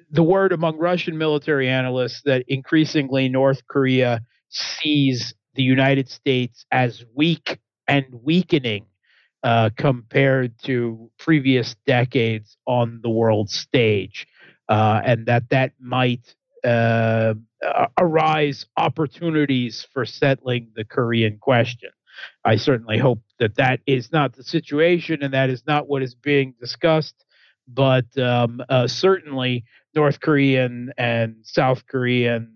the word among Russian military analysts that increasingly North Korea sees the United States as weak and weakening uh, compared to previous decades on the world stage, uh, and that that might uh, arise opportunities for settling the Korean question. I certainly hope that that is not the situation and that is not what is being discussed. But um, uh, certainly, North Korean and South Korean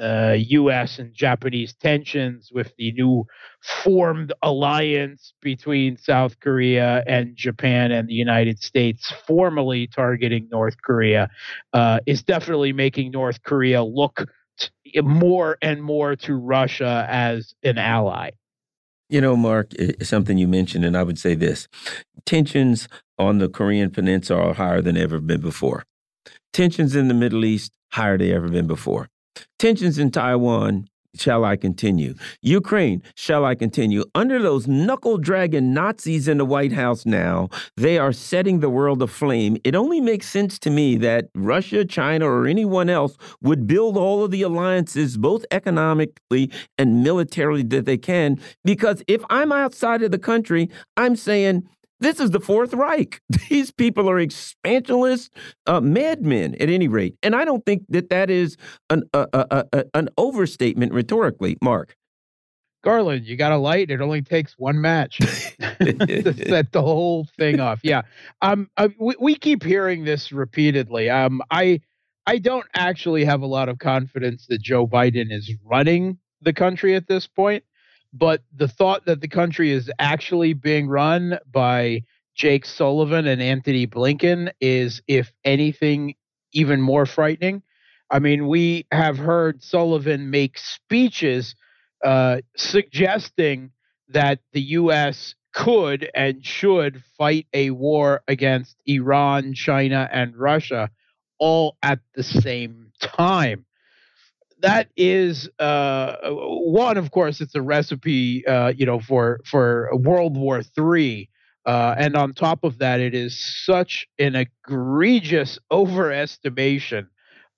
uh, U.S. and Japanese tensions with the new formed alliance between South Korea and Japan and the United States, formally targeting North Korea, uh, is definitely making North Korea look t- more and more to Russia as an ally. You know, Mark, something you mentioned, and I would say this tensions on the Korean Peninsula are higher than ever been before. Tensions in the Middle East, higher than ever been before. Tensions in Taiwan, shall I continue? Ukraine, shall I continue? Under those knuckle dragging Nazis in the White House now, they are setting the world aflame. It only makes sense to me that Russia, China, or anyone else would build all of the alliances, both economically and militarily, that they can. Because if I'm outside of the country, I'm saying, this is the Fourth Reich. These people are expansionist uh, madmen, at any rate, and I don't think that that is an uh, uh, uh an overstatement rhetorically, Mark. Garland, you got a light. It only takes one match to set the whole thing off. Yeah, um, uh, we, we keep hearing this repeatedly. Um, I I don't actually have a lot of confidence that Joe Biden is running the country at this point. But the thought that the country is actually being run by Jake Sullivan and Antony Blinken is, if anything, even more frightening. I mean, we have heard Sullivan make speeches uh, suggesting that the U.S. could and should fight a war against Iran, China, and Russia all at the same time that is uh, one. Of course, it's a recipe, uh, you know, for for World War Three. Uh, and on top of that, it is such an egregious overestimation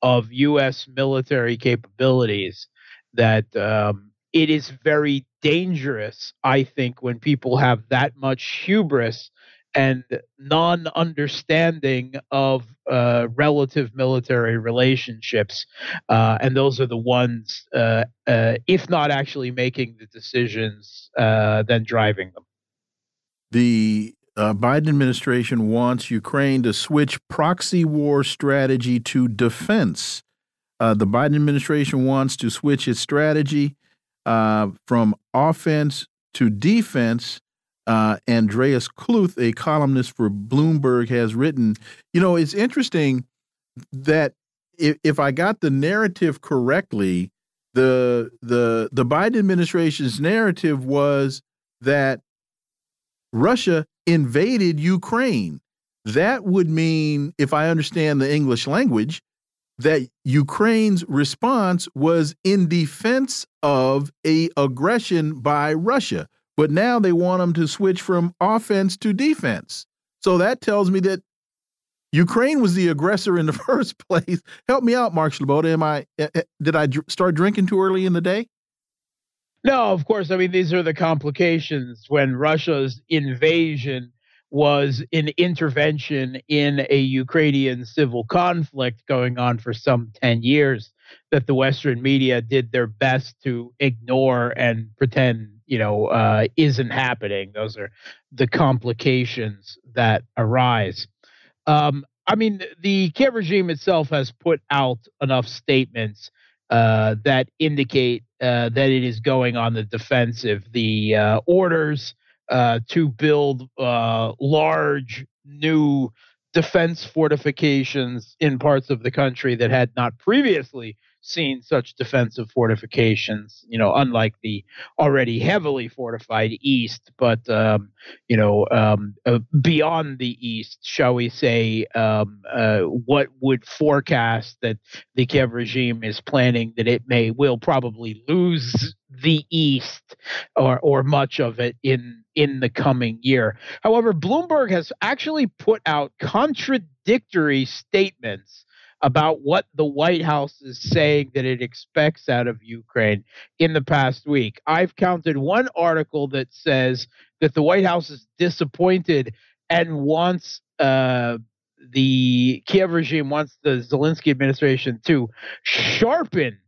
of U.S. military capabilities that um, it is very dangerous, I think, when people have that much hubris and non understanding of uh, relative military relationships. Uh, and those are the ones, uh, uh if not actually making the decisions, uh, then driving them. The uh, Biden administration wants Ukraine to switch proxy war strategy to defense. the Biden administration wants to switch its strategy from offense to defense uh, Andreas Kluth, a columnist for Bloomberg, has written. You know, it's interesting that if, if I got the narrative correctly, the the the Biden administration's narrative was that Russia invaded Ukraine. That would mean, if I understand the English language, that Ukraine's response was in defense of a aggression by Russia. But now they want them to switch from offense to defense. So that tells me that Ukraine was the aggressor in the first place. Help me out, Mark Sleboda. Am I eh, eh, did I start drinking too early in the day? No, of course. I mean, these are the complications when Russia's invasion was an intervention in a Ukrainian civil conflict going on for some 10 years that the Western media did their best to ignore and pretend, you know, uh, isn't happening. Those are the complications that arise. Um, I mean, the Kiev regime itself has put out enough statements uh, that indicate uh, that it is going on the defensive. The uh, orders uh, to build uh, large new defense fortifications in parts of the country that had not previously seen such defensive fortifications, you know, unlike the already heavily fortified East, but, um, you know, um, uh, beyond the East, shall we say, um, uh, what would forecast that the Kiev regime is planning that it may, will probably lose the East or, or much of it in, in the coming year. However, Bloomberg has actually put out contradictory statements about what the White House is saying that it expects out of Ukraine in the past week. I've counted one article that says that the White House is disappointed and wants uh, the Kiev regime wants the Zelensky administration to sharpen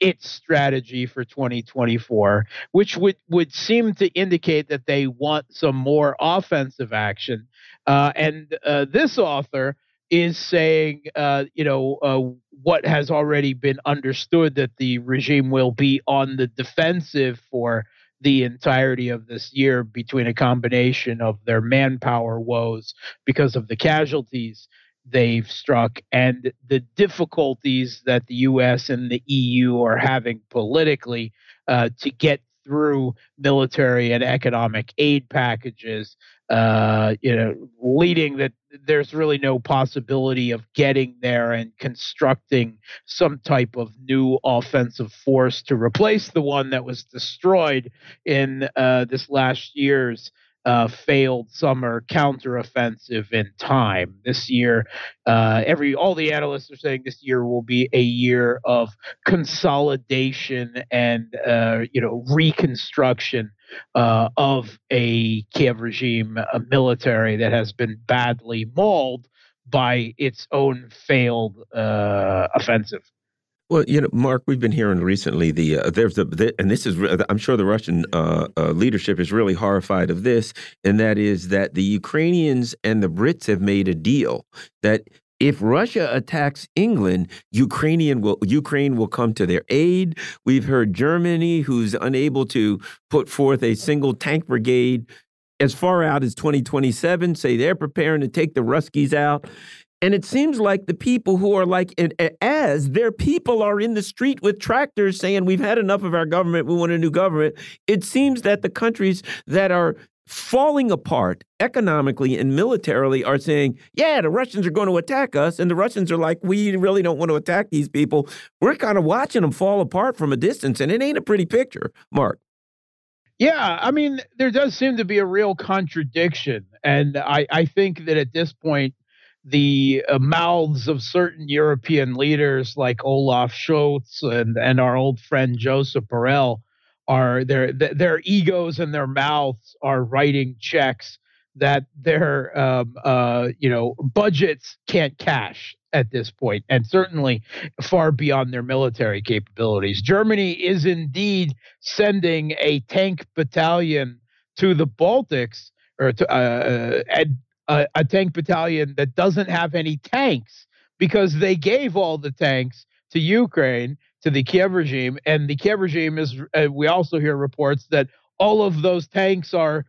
its strategy for 2024, which would, would seem to indicate that they want some more offensive action. Uh, and uh, this author is saying, uh, you know, uh, what has already been understood that the regime will be on the defensive for the entirety of this year between a combination of their manpower woes because of the casualties they've struck and the difficulties that the US and the EU are having politically uh, to get through military and economic aid packages, uh, you know, leading that there's really no possibility of getting there and constructing some type of new offensive force to replace the one that was destroyed in uh, this last year's uh, failed summer counteroffensive in time. This year, uh, every all the analysts are saying this year will be a year of consolidation and uh, you know reconstruction uh, of a Kiev regime, a military that has been badly mauled by its own failed uh, offensive. Well, you know, Mark, we've been hearing recently the uh, there's the, the, and this is I'm sure the Russian uh, uh, leadership is really horrified of this, and that is that the Ukrainians and the Brits have made a deal that if Russia attacks England, Ukrainian will Ukraine will come to their aid. We've heard Germany, who's unable to put forth a single tank brigade as far out as 2027, say they're preparing to take the Ruskies out. And it seems like the people who are like, as their people are in the street with tractors saying, We've had enough of our government, we want a new government. It seems that the countries that are falling apart economically and militarily are saying, Yeah, the Russians are going to attack us. And the Russians are like, We really don't want to attack these people. We're kind of watching them fall apart from a distance. And it ain't a pretty picture, Mark. Yeah, I mean, there does seem to be a real contradiction. And I, I think that at this point, the uh, mouths of certain European leaders like Olaf Scholz and, and our old friend Joseph Borrell are their their egos and their mouths are writing checks that their um, uh, you know budgets can't cash at this point, and certainly far beyond their military capabilities. Germany is indeed sending a tank battalion to the Baltics or to uh, uh a, a tank battalion that doesn't have any tanks because they gave all the tanks to Ukraine to the Kiev regime, and the Kiev regime is. Uh, we also hear reports that all of those tanks are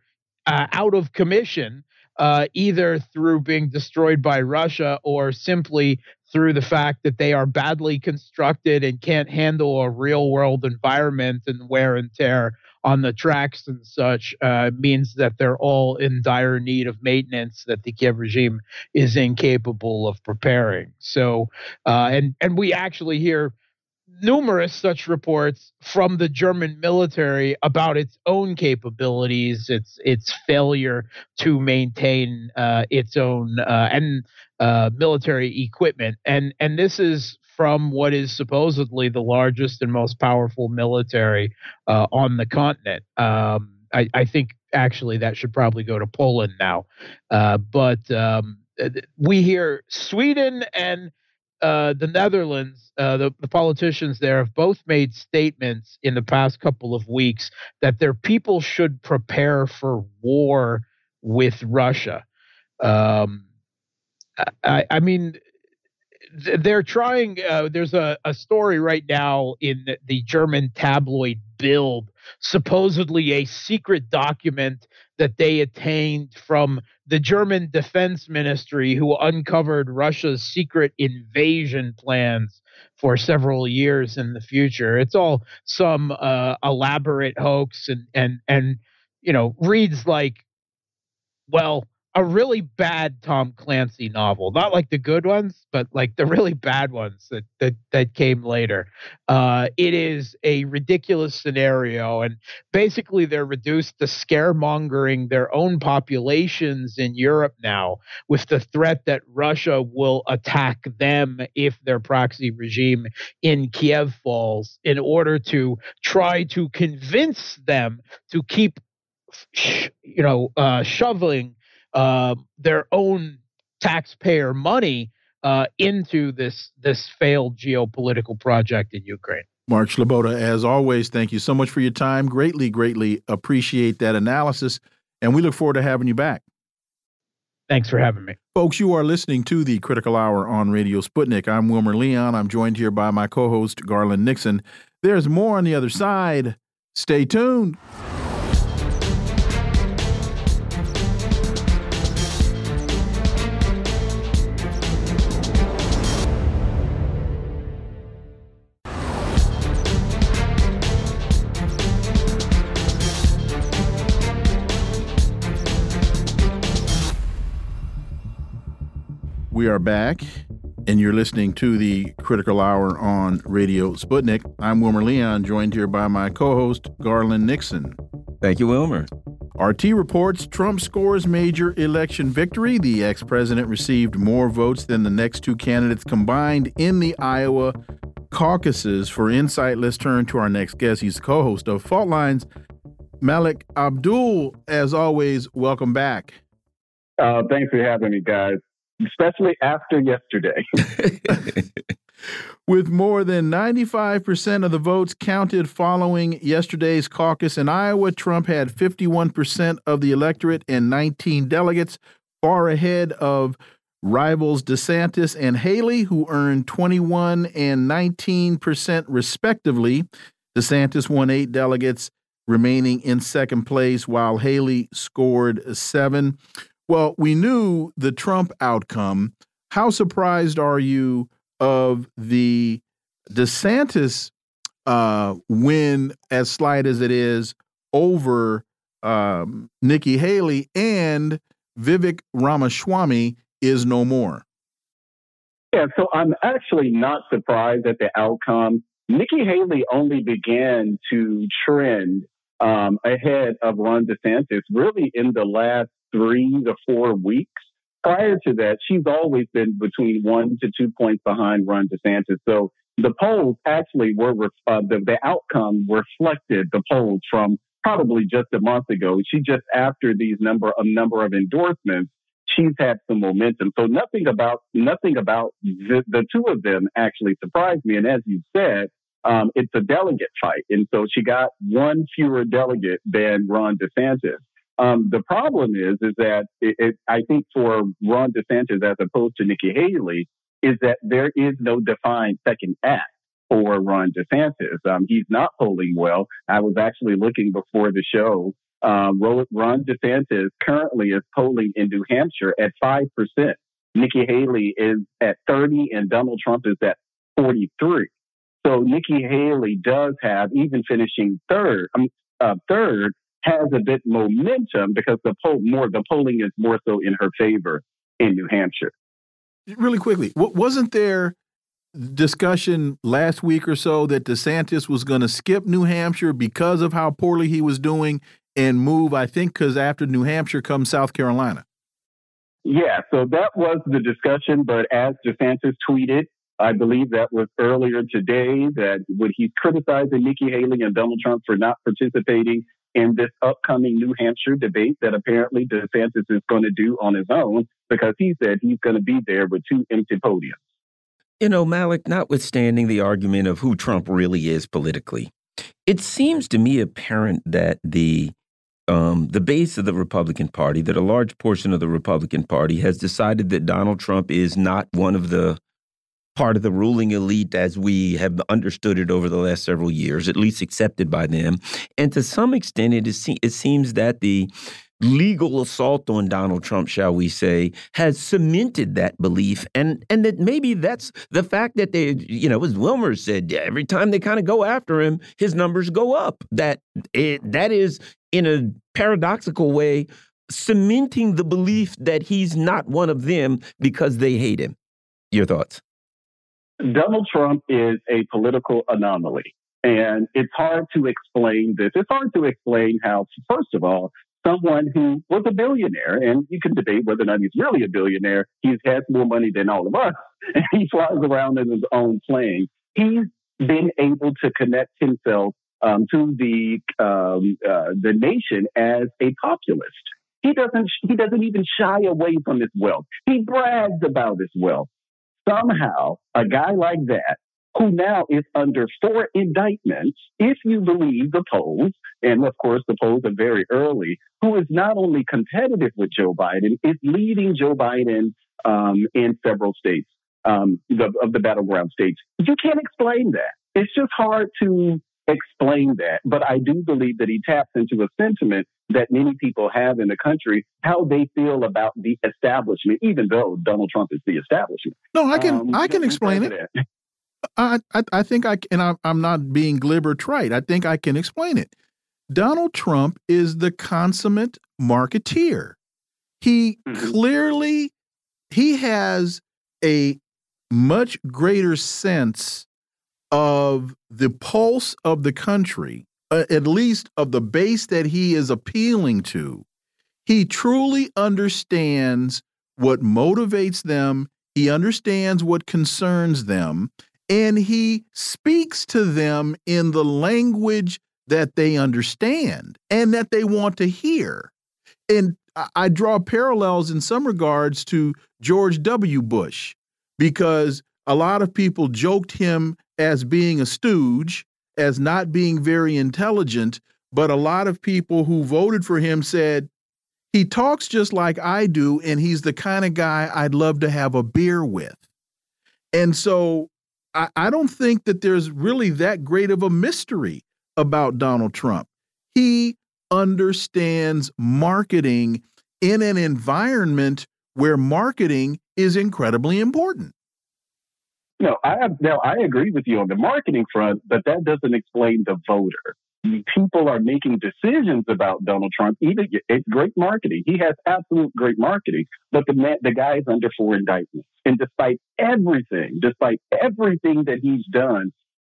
uh, out of commission, uh, either through being destroyed by Russia or simply through the fact that they are badly constructed and can't handle a real world environment and wear and tear on the tracks and such uh, means that they're all in dire need of maintenance that the Kiev regime is incapable of preparing. So, uh, and and we actually hear numerous such reports from the German military about its own capabilities, its its failure to maintain uh, its own uh, and uh, military equipment, and and this is from what is supposedly the largest and most powerful military uh, on the continent. Um, I, I, think actually that should probably go to Poland now, uh, but um, we hear Sweden and uh, the Netherlands, uh, the, the, politicians there have both made statements in the past couple of weeks that their people should prepare for war with Russia. Um, I, I, mean, they're trying. Uh, there's a, a story right now in the German tabloid Bild, supposedly a secret document that they attained from the German Defense Ministry, who uncovered Russia's secret invasion plans for several years in the future. It's all some uh, elaborate hoax and and and you know reads like, well, a really bad Tom Clancy novel, not like the good ones, but like the really bad ones that that that came later. Uh, it is a ridiculous scenario, and basically they're reduced to scaremongering their own populations in Europe now with the threat that Russia will attack them if their proxy regime in Kiev falls, in order to try to convince them to keep, you know, uh, shoveling uh, their own taxpayer money uh, into this this failed geopolitical project in Ukraine. Mark Sleboda, as always, thank you so much for your time. Greatly, greatly appreciate that analysis, and we look forward to having you back. Thanks for having me. Folks, you are listening to the Critical Hour on Radio Sputnik. I'm Wilmer Leon. I'm joined here by my co host, Garland Nixon. There's more on the other side. Stay tuned. We are back, and you're listening to the Critical Hour on Radio Sputnik. I'm Wilmer Leon, joined here by my co host, Garland Nixon. Thank you, Wilmer. RT reports Trump scores major election victory. The ex president received more votes than the next two candidates combined in the Iowa caucuses. For insight, let's turn to our next guest. He's the co host of Fault Lines, Malik Abdul. As always, welcome back. Uh, thanks for having me, guys especially after yesterday. With more than 95% of the votes counted following yesterday's caucus in Iowa, Trump had 51% of the electorate and 19 delegates, far ahead of rivals DeSantis and Haley, who earned 21 and 19% respectively. DeSantis won eight delegates, remaining in second place, while Haley scored seven. Well, we knew the Trump outcome. How surprised are you of the DeSantis uh, win, as slight as it is, over um, Nikki Haley and Vivek Ramaswamy is no more? Yeah, so I'm actually not surprised at the outcome. Nikki Haley only began to trend um, ahead of Ron DeSantis really in the last three to four weeks. Prior to that, she's always been between one to two points behind Ron DeSantis. So the polls actually were, uh, the, the outcome reflected the polls from probably just a month ago. She just after these number, a number of endorsements, she's had some momentum. So nothing about, nothing about the, the two of them actually surprised me. And as you said, um, it's a delegate fight. And so she got one fewer delegate than Ron DeSantis. Um, the problem is, is that it, it, I think for Ron DeSantis as opposed to Nikki Haley, is that there is no defined second act for Ron DeSantis. Um, he's not polling well. I was actually looking before the show. Um, Ron DeSantis currently is polling in New Hampshire at 5%. Nikki Haley is at 30 and Donald Trump is at 43. So Nikki Haley does have, even finishing third, um, uh, third, has a bit momentum because the poll more the polling is more so in her favor in New Hampshire. Really quickly, wasn't there discussion last week or so that DeSantis was going to skip New Hampshire because of how poorly he was doing and move? I think because after New Hampshire comes South Carolina. Yeah, so that was the discussion. But as DeSantis tweeted, I believe that was earlier today that when he's criticizing Nikki Haley and Donald Trump for not participating in this upcoming New Hampshire debate that apparently DeSantis is going to do on his own because he said he's going to be there with two empty podiums. You know, Malik, notwithstanding the argument of who Trump really is politically, it seems to me apparent that the um, the base of the Republican Party, that a large portion of the Republican Party has decided that Donald Trump is not one of the part of the ruling elite as we have understood it over the last several years, at least accepted by them. And to some extent, it, is, it seems that the legal assault on Donald Trump, shall we say, has cemented that belief, and and that maybe that's the fact that they, you know, as Wilmer said, every time they kind of go after him, his numbers go up. That it, that is in a paradoxical way cementing the belief that he's not one of them because they hate him. Your thoughts? Donald Trump is a political anomaly. And it's hard to explain this. It's hard to explain how, first of all, someone who was a billionaire, and you can debate whether or not he's really a billionaire. He has more money than all of us, and he flies around in his own plane. He's been able to connect himself um, to the um, uh, the nation as a populist. He doesn't he doesn't even shy away from his wealth. He brags about his wealth somehow a guy like that who now is under four indictments, if you believe the polls, and of course the polls are very early, who is not only competitive with Joe Biden, is leading Joe Biden um, in several states um, the, of the battleground states. You can't explain that. It's just hard to explain that. But I do believe that he taps into a sentiment that many people have in the country, how they feel about the establishment, even though Donald Trump is the establishment. No, I can um, I can explain it. I, I, I think I and I, I'm not being glib or trite. I think I can explain it. Donald Trump is the consummate marketeer. He mm -hmm. clearly he has a much greater sense of the pulse of the country, uh, at least of the base that he is appealing to, he truly understands what motivates them. He understands what concerns them, and he speaks to them in the language that they understand and that they want to hear. And I draw parallels in some regards to George W. Bush because a lot of people joked him as being a stooge, as not being very intelligent, but a lot of people who voted for him said, he talks just like I do, and he's the kind of guy I'd love to have a beer with. And so I, I don't think that there's really that great of a mystery about Donald Trump. He understands marketing in an environment where marketing is incredibly important. No, I have, now I agree with you on the marketing front, but that doesn't explain the voter. People are making decisions about Donald Trump. Even it's great marketing. He has absolute great marketing, but the man, the guy is under four indictments. And despite everything, despite everything that he's done,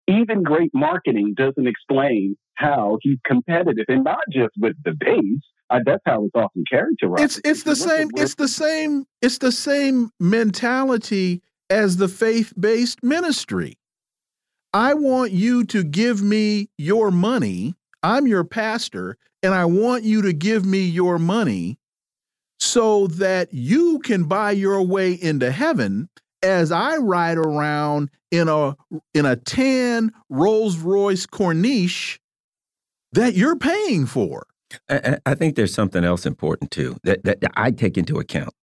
even great marketing doesn't explain how he's competitive, and not just with the base. Uh, that's how it's often characterized. It's it's the same. It's the same. It's the same mentality as the faith based ministry. I want you to give me your money. I'm your pastor, and I want you to give me your money so that you can buy your way into heaven as I ride around in a in a tan Rolls Royce Corniche that you're paying for. I, I think there's something else important too that, that I take into account.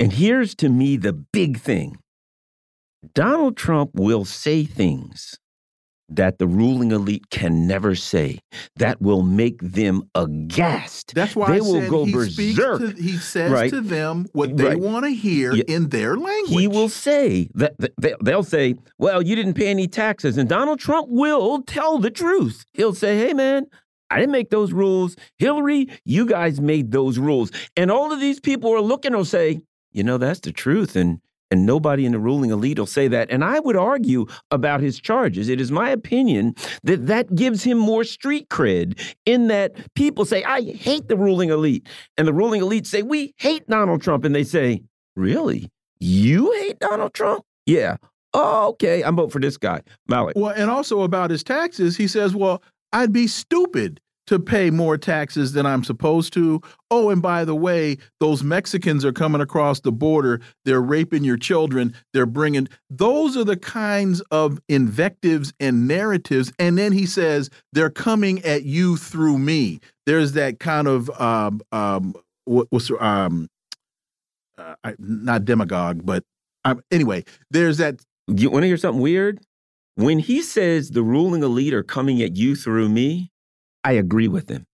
And here's to me the big thing Donald Trump will say things that the ruling elite can never say that will make them aghast. That's why they I will said go he berserk. To, he says right? to them what they Right. want to hear Yeah. in their language. He will say that that- they- they'll say, "Well, you didn't pay any taxes," and Donald Trump will tell the truth. He'll say, "Hey, man." I didn't make those rules. Hillary, you guys made those rules. And all of these people are looking will say, you know, that's the truth. And and nobody in the ruling elite will say that. And I would argue about his charges. It is my opinion that that gives him more street cred in that people say, I hate the ruling elite. And the ruling elite say, we hate Donald Trump. And they say, really? You hate Donald Trump? Yeah. Oh, okay. I'm voting for this guy, Malik. Well, and also about his taxes, he says, "Well, I'd be stupid to pay more taxes than I'm supposed to. Oh, and by the way, those Mexicans are coming across the border. They're raping your children. They're bringing those are the kinds of invectives and narratives. And then he says they're coming at you through me. There's that kind of um, um, what, what's um, uh, I, not demagogue, but um, anyway, there's that You want to hear something weird? When he says the ruling elite are coming at you through me, I agree with them.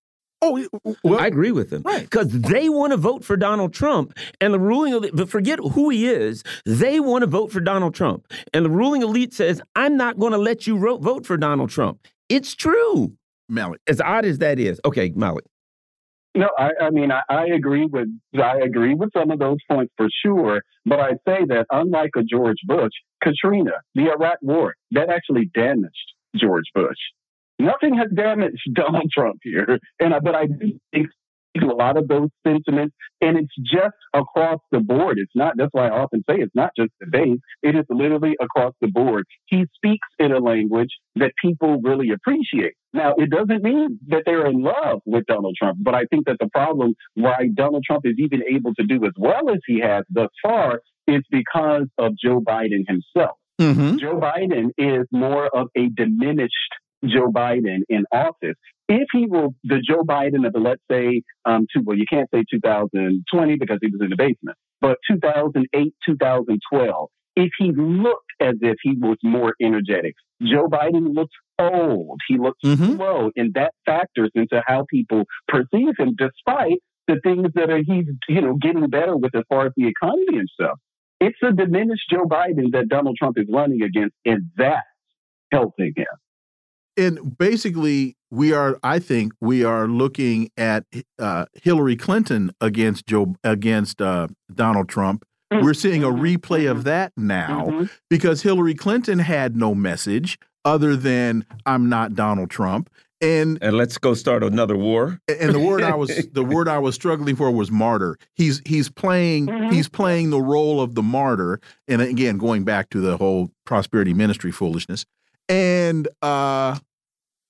Oh, well, I agree with them. Right. Because they want to vote for Donald Trump. And the ruling elite, but forget who he is, they want to vote for Donald Trump. And the ruling elite says, I'm not going to let you vote for Donald Trump. It's true. Malik. As odd as that is. Okay, Malik. No, I, I mean I, I agree with I agree with some of those points for sure. But I say that unlike a George Bush, Katrina, the Iraq War, that actually damaged George Bush. Nothing has damaged Donald Trump here, and I, but I do think a lot of those sentiments, and it's just across the board. It's not. That's why I often say it's not just debate. It is literally across the board. He speaks in a language that people really appreciate. Now, it doesn't mean that they're in love with Donald Trump, but I think that the problem why Donald Trump is even able to do as well as he has thus far is because of Joe Biden himself. Mm-hmm. Joe Biden is more of a diminished Joe Biden in office. If he will, the Joe Biden of the, let's say, um, two, well, you can't say 2020 because he was in the basement, but 2008, 2012, if he looked as if he was more energetic, Joe Biden looks old. He looks Mhm. slow, and that factors into how people perceive him, despite the things that are he's you know getting better with as far as the economy and stuff. It's a diminished Joe Biden that Donald Trump is running against, and that's helping him. And basically we are i think we are looking at uh, hillary clinton against joe against uh, donald trump. We're seeing a replay of that now Mhm. because hillary clinton had no message other than i'm not donald trump. And And let's go start another war. and the word i was the word i was struggling for was martyr. He's he's playing he's playing the role of the martyr. And again going back to the whole prosperity ministry foolishness. And uh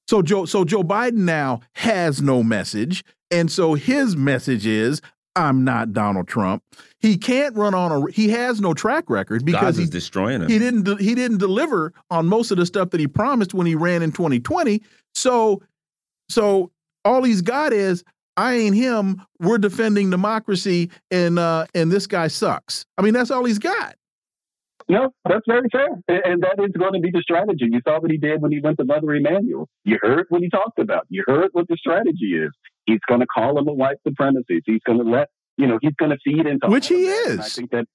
so joe so joe biden now has no message. And so his message is i'm not donald trump. He can't run on a he has no track record because he's destroying him. he didn't he didn't deliver on most of the stuff that he promised when he ran in 2020 so so all he's got is i ain't him. We're defending democracy and uh and this guy sucks. I mean that's all he's got No, that's very fair. And that is going to be the strategy. You saw what he did when he went to Mother Emanuel. You heard what he talked about. You heard what the strategy is. He's going to call them a white supremacist. He's going to let, you know, he's going to feed into Which he is. And I think that,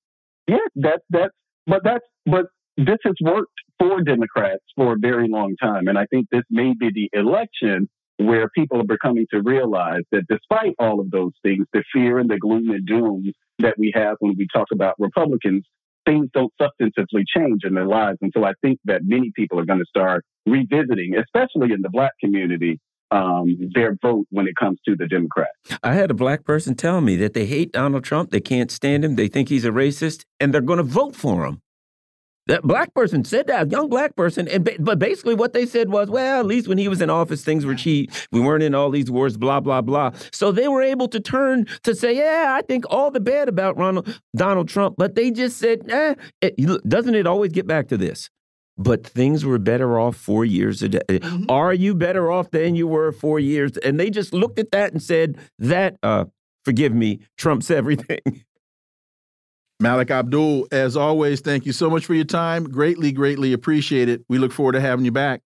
yeah, that, that's, but that's, but this has worked for Democrats for a very long time. And I think this may be the election where people are becoming to realize that despite all of those things, the fear and the gloom and doom that we have when we talk about Republicans, things don't substantively change in their lives. And so I think that many people are going to start revisiting, especially in the black community, um, their vote when it comes to the Democrats. I had a black person tell me that they hate Donald Trump, they can't stand him, they think he's a racist, and they're going to vote for him. That black person said that, young black person, and ba but basically what they said was, well, at least when he was in office, things were cheap. We weren't in all these wars, blah blah blah. So they were able to turn to say, yeah, I think all the bad about Ronald Donald Trump, but they just said, eh. It, doesn't it always get back to this? But things were better off four years ago. Are you better off than you were four years? And they just looked at that and said, that, uh, forgive me, trumps everything. malik abdul as always thank you so much for your time greatly greatly appreciate it we look forward to having you back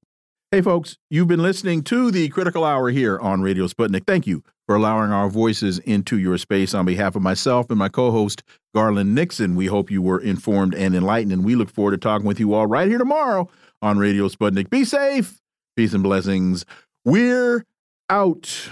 Hey, folks, you've been listening to the Critical Hour here on Radio Sputnik. Thank you for allowing our voices into your space. On behalf of myself and my co host, Garland Nixon, we hope you were informed and enlightened, and we look forward to talking with you all right here tomorrow on Radio Sputnik. Be safe, peace and blessings. We're out.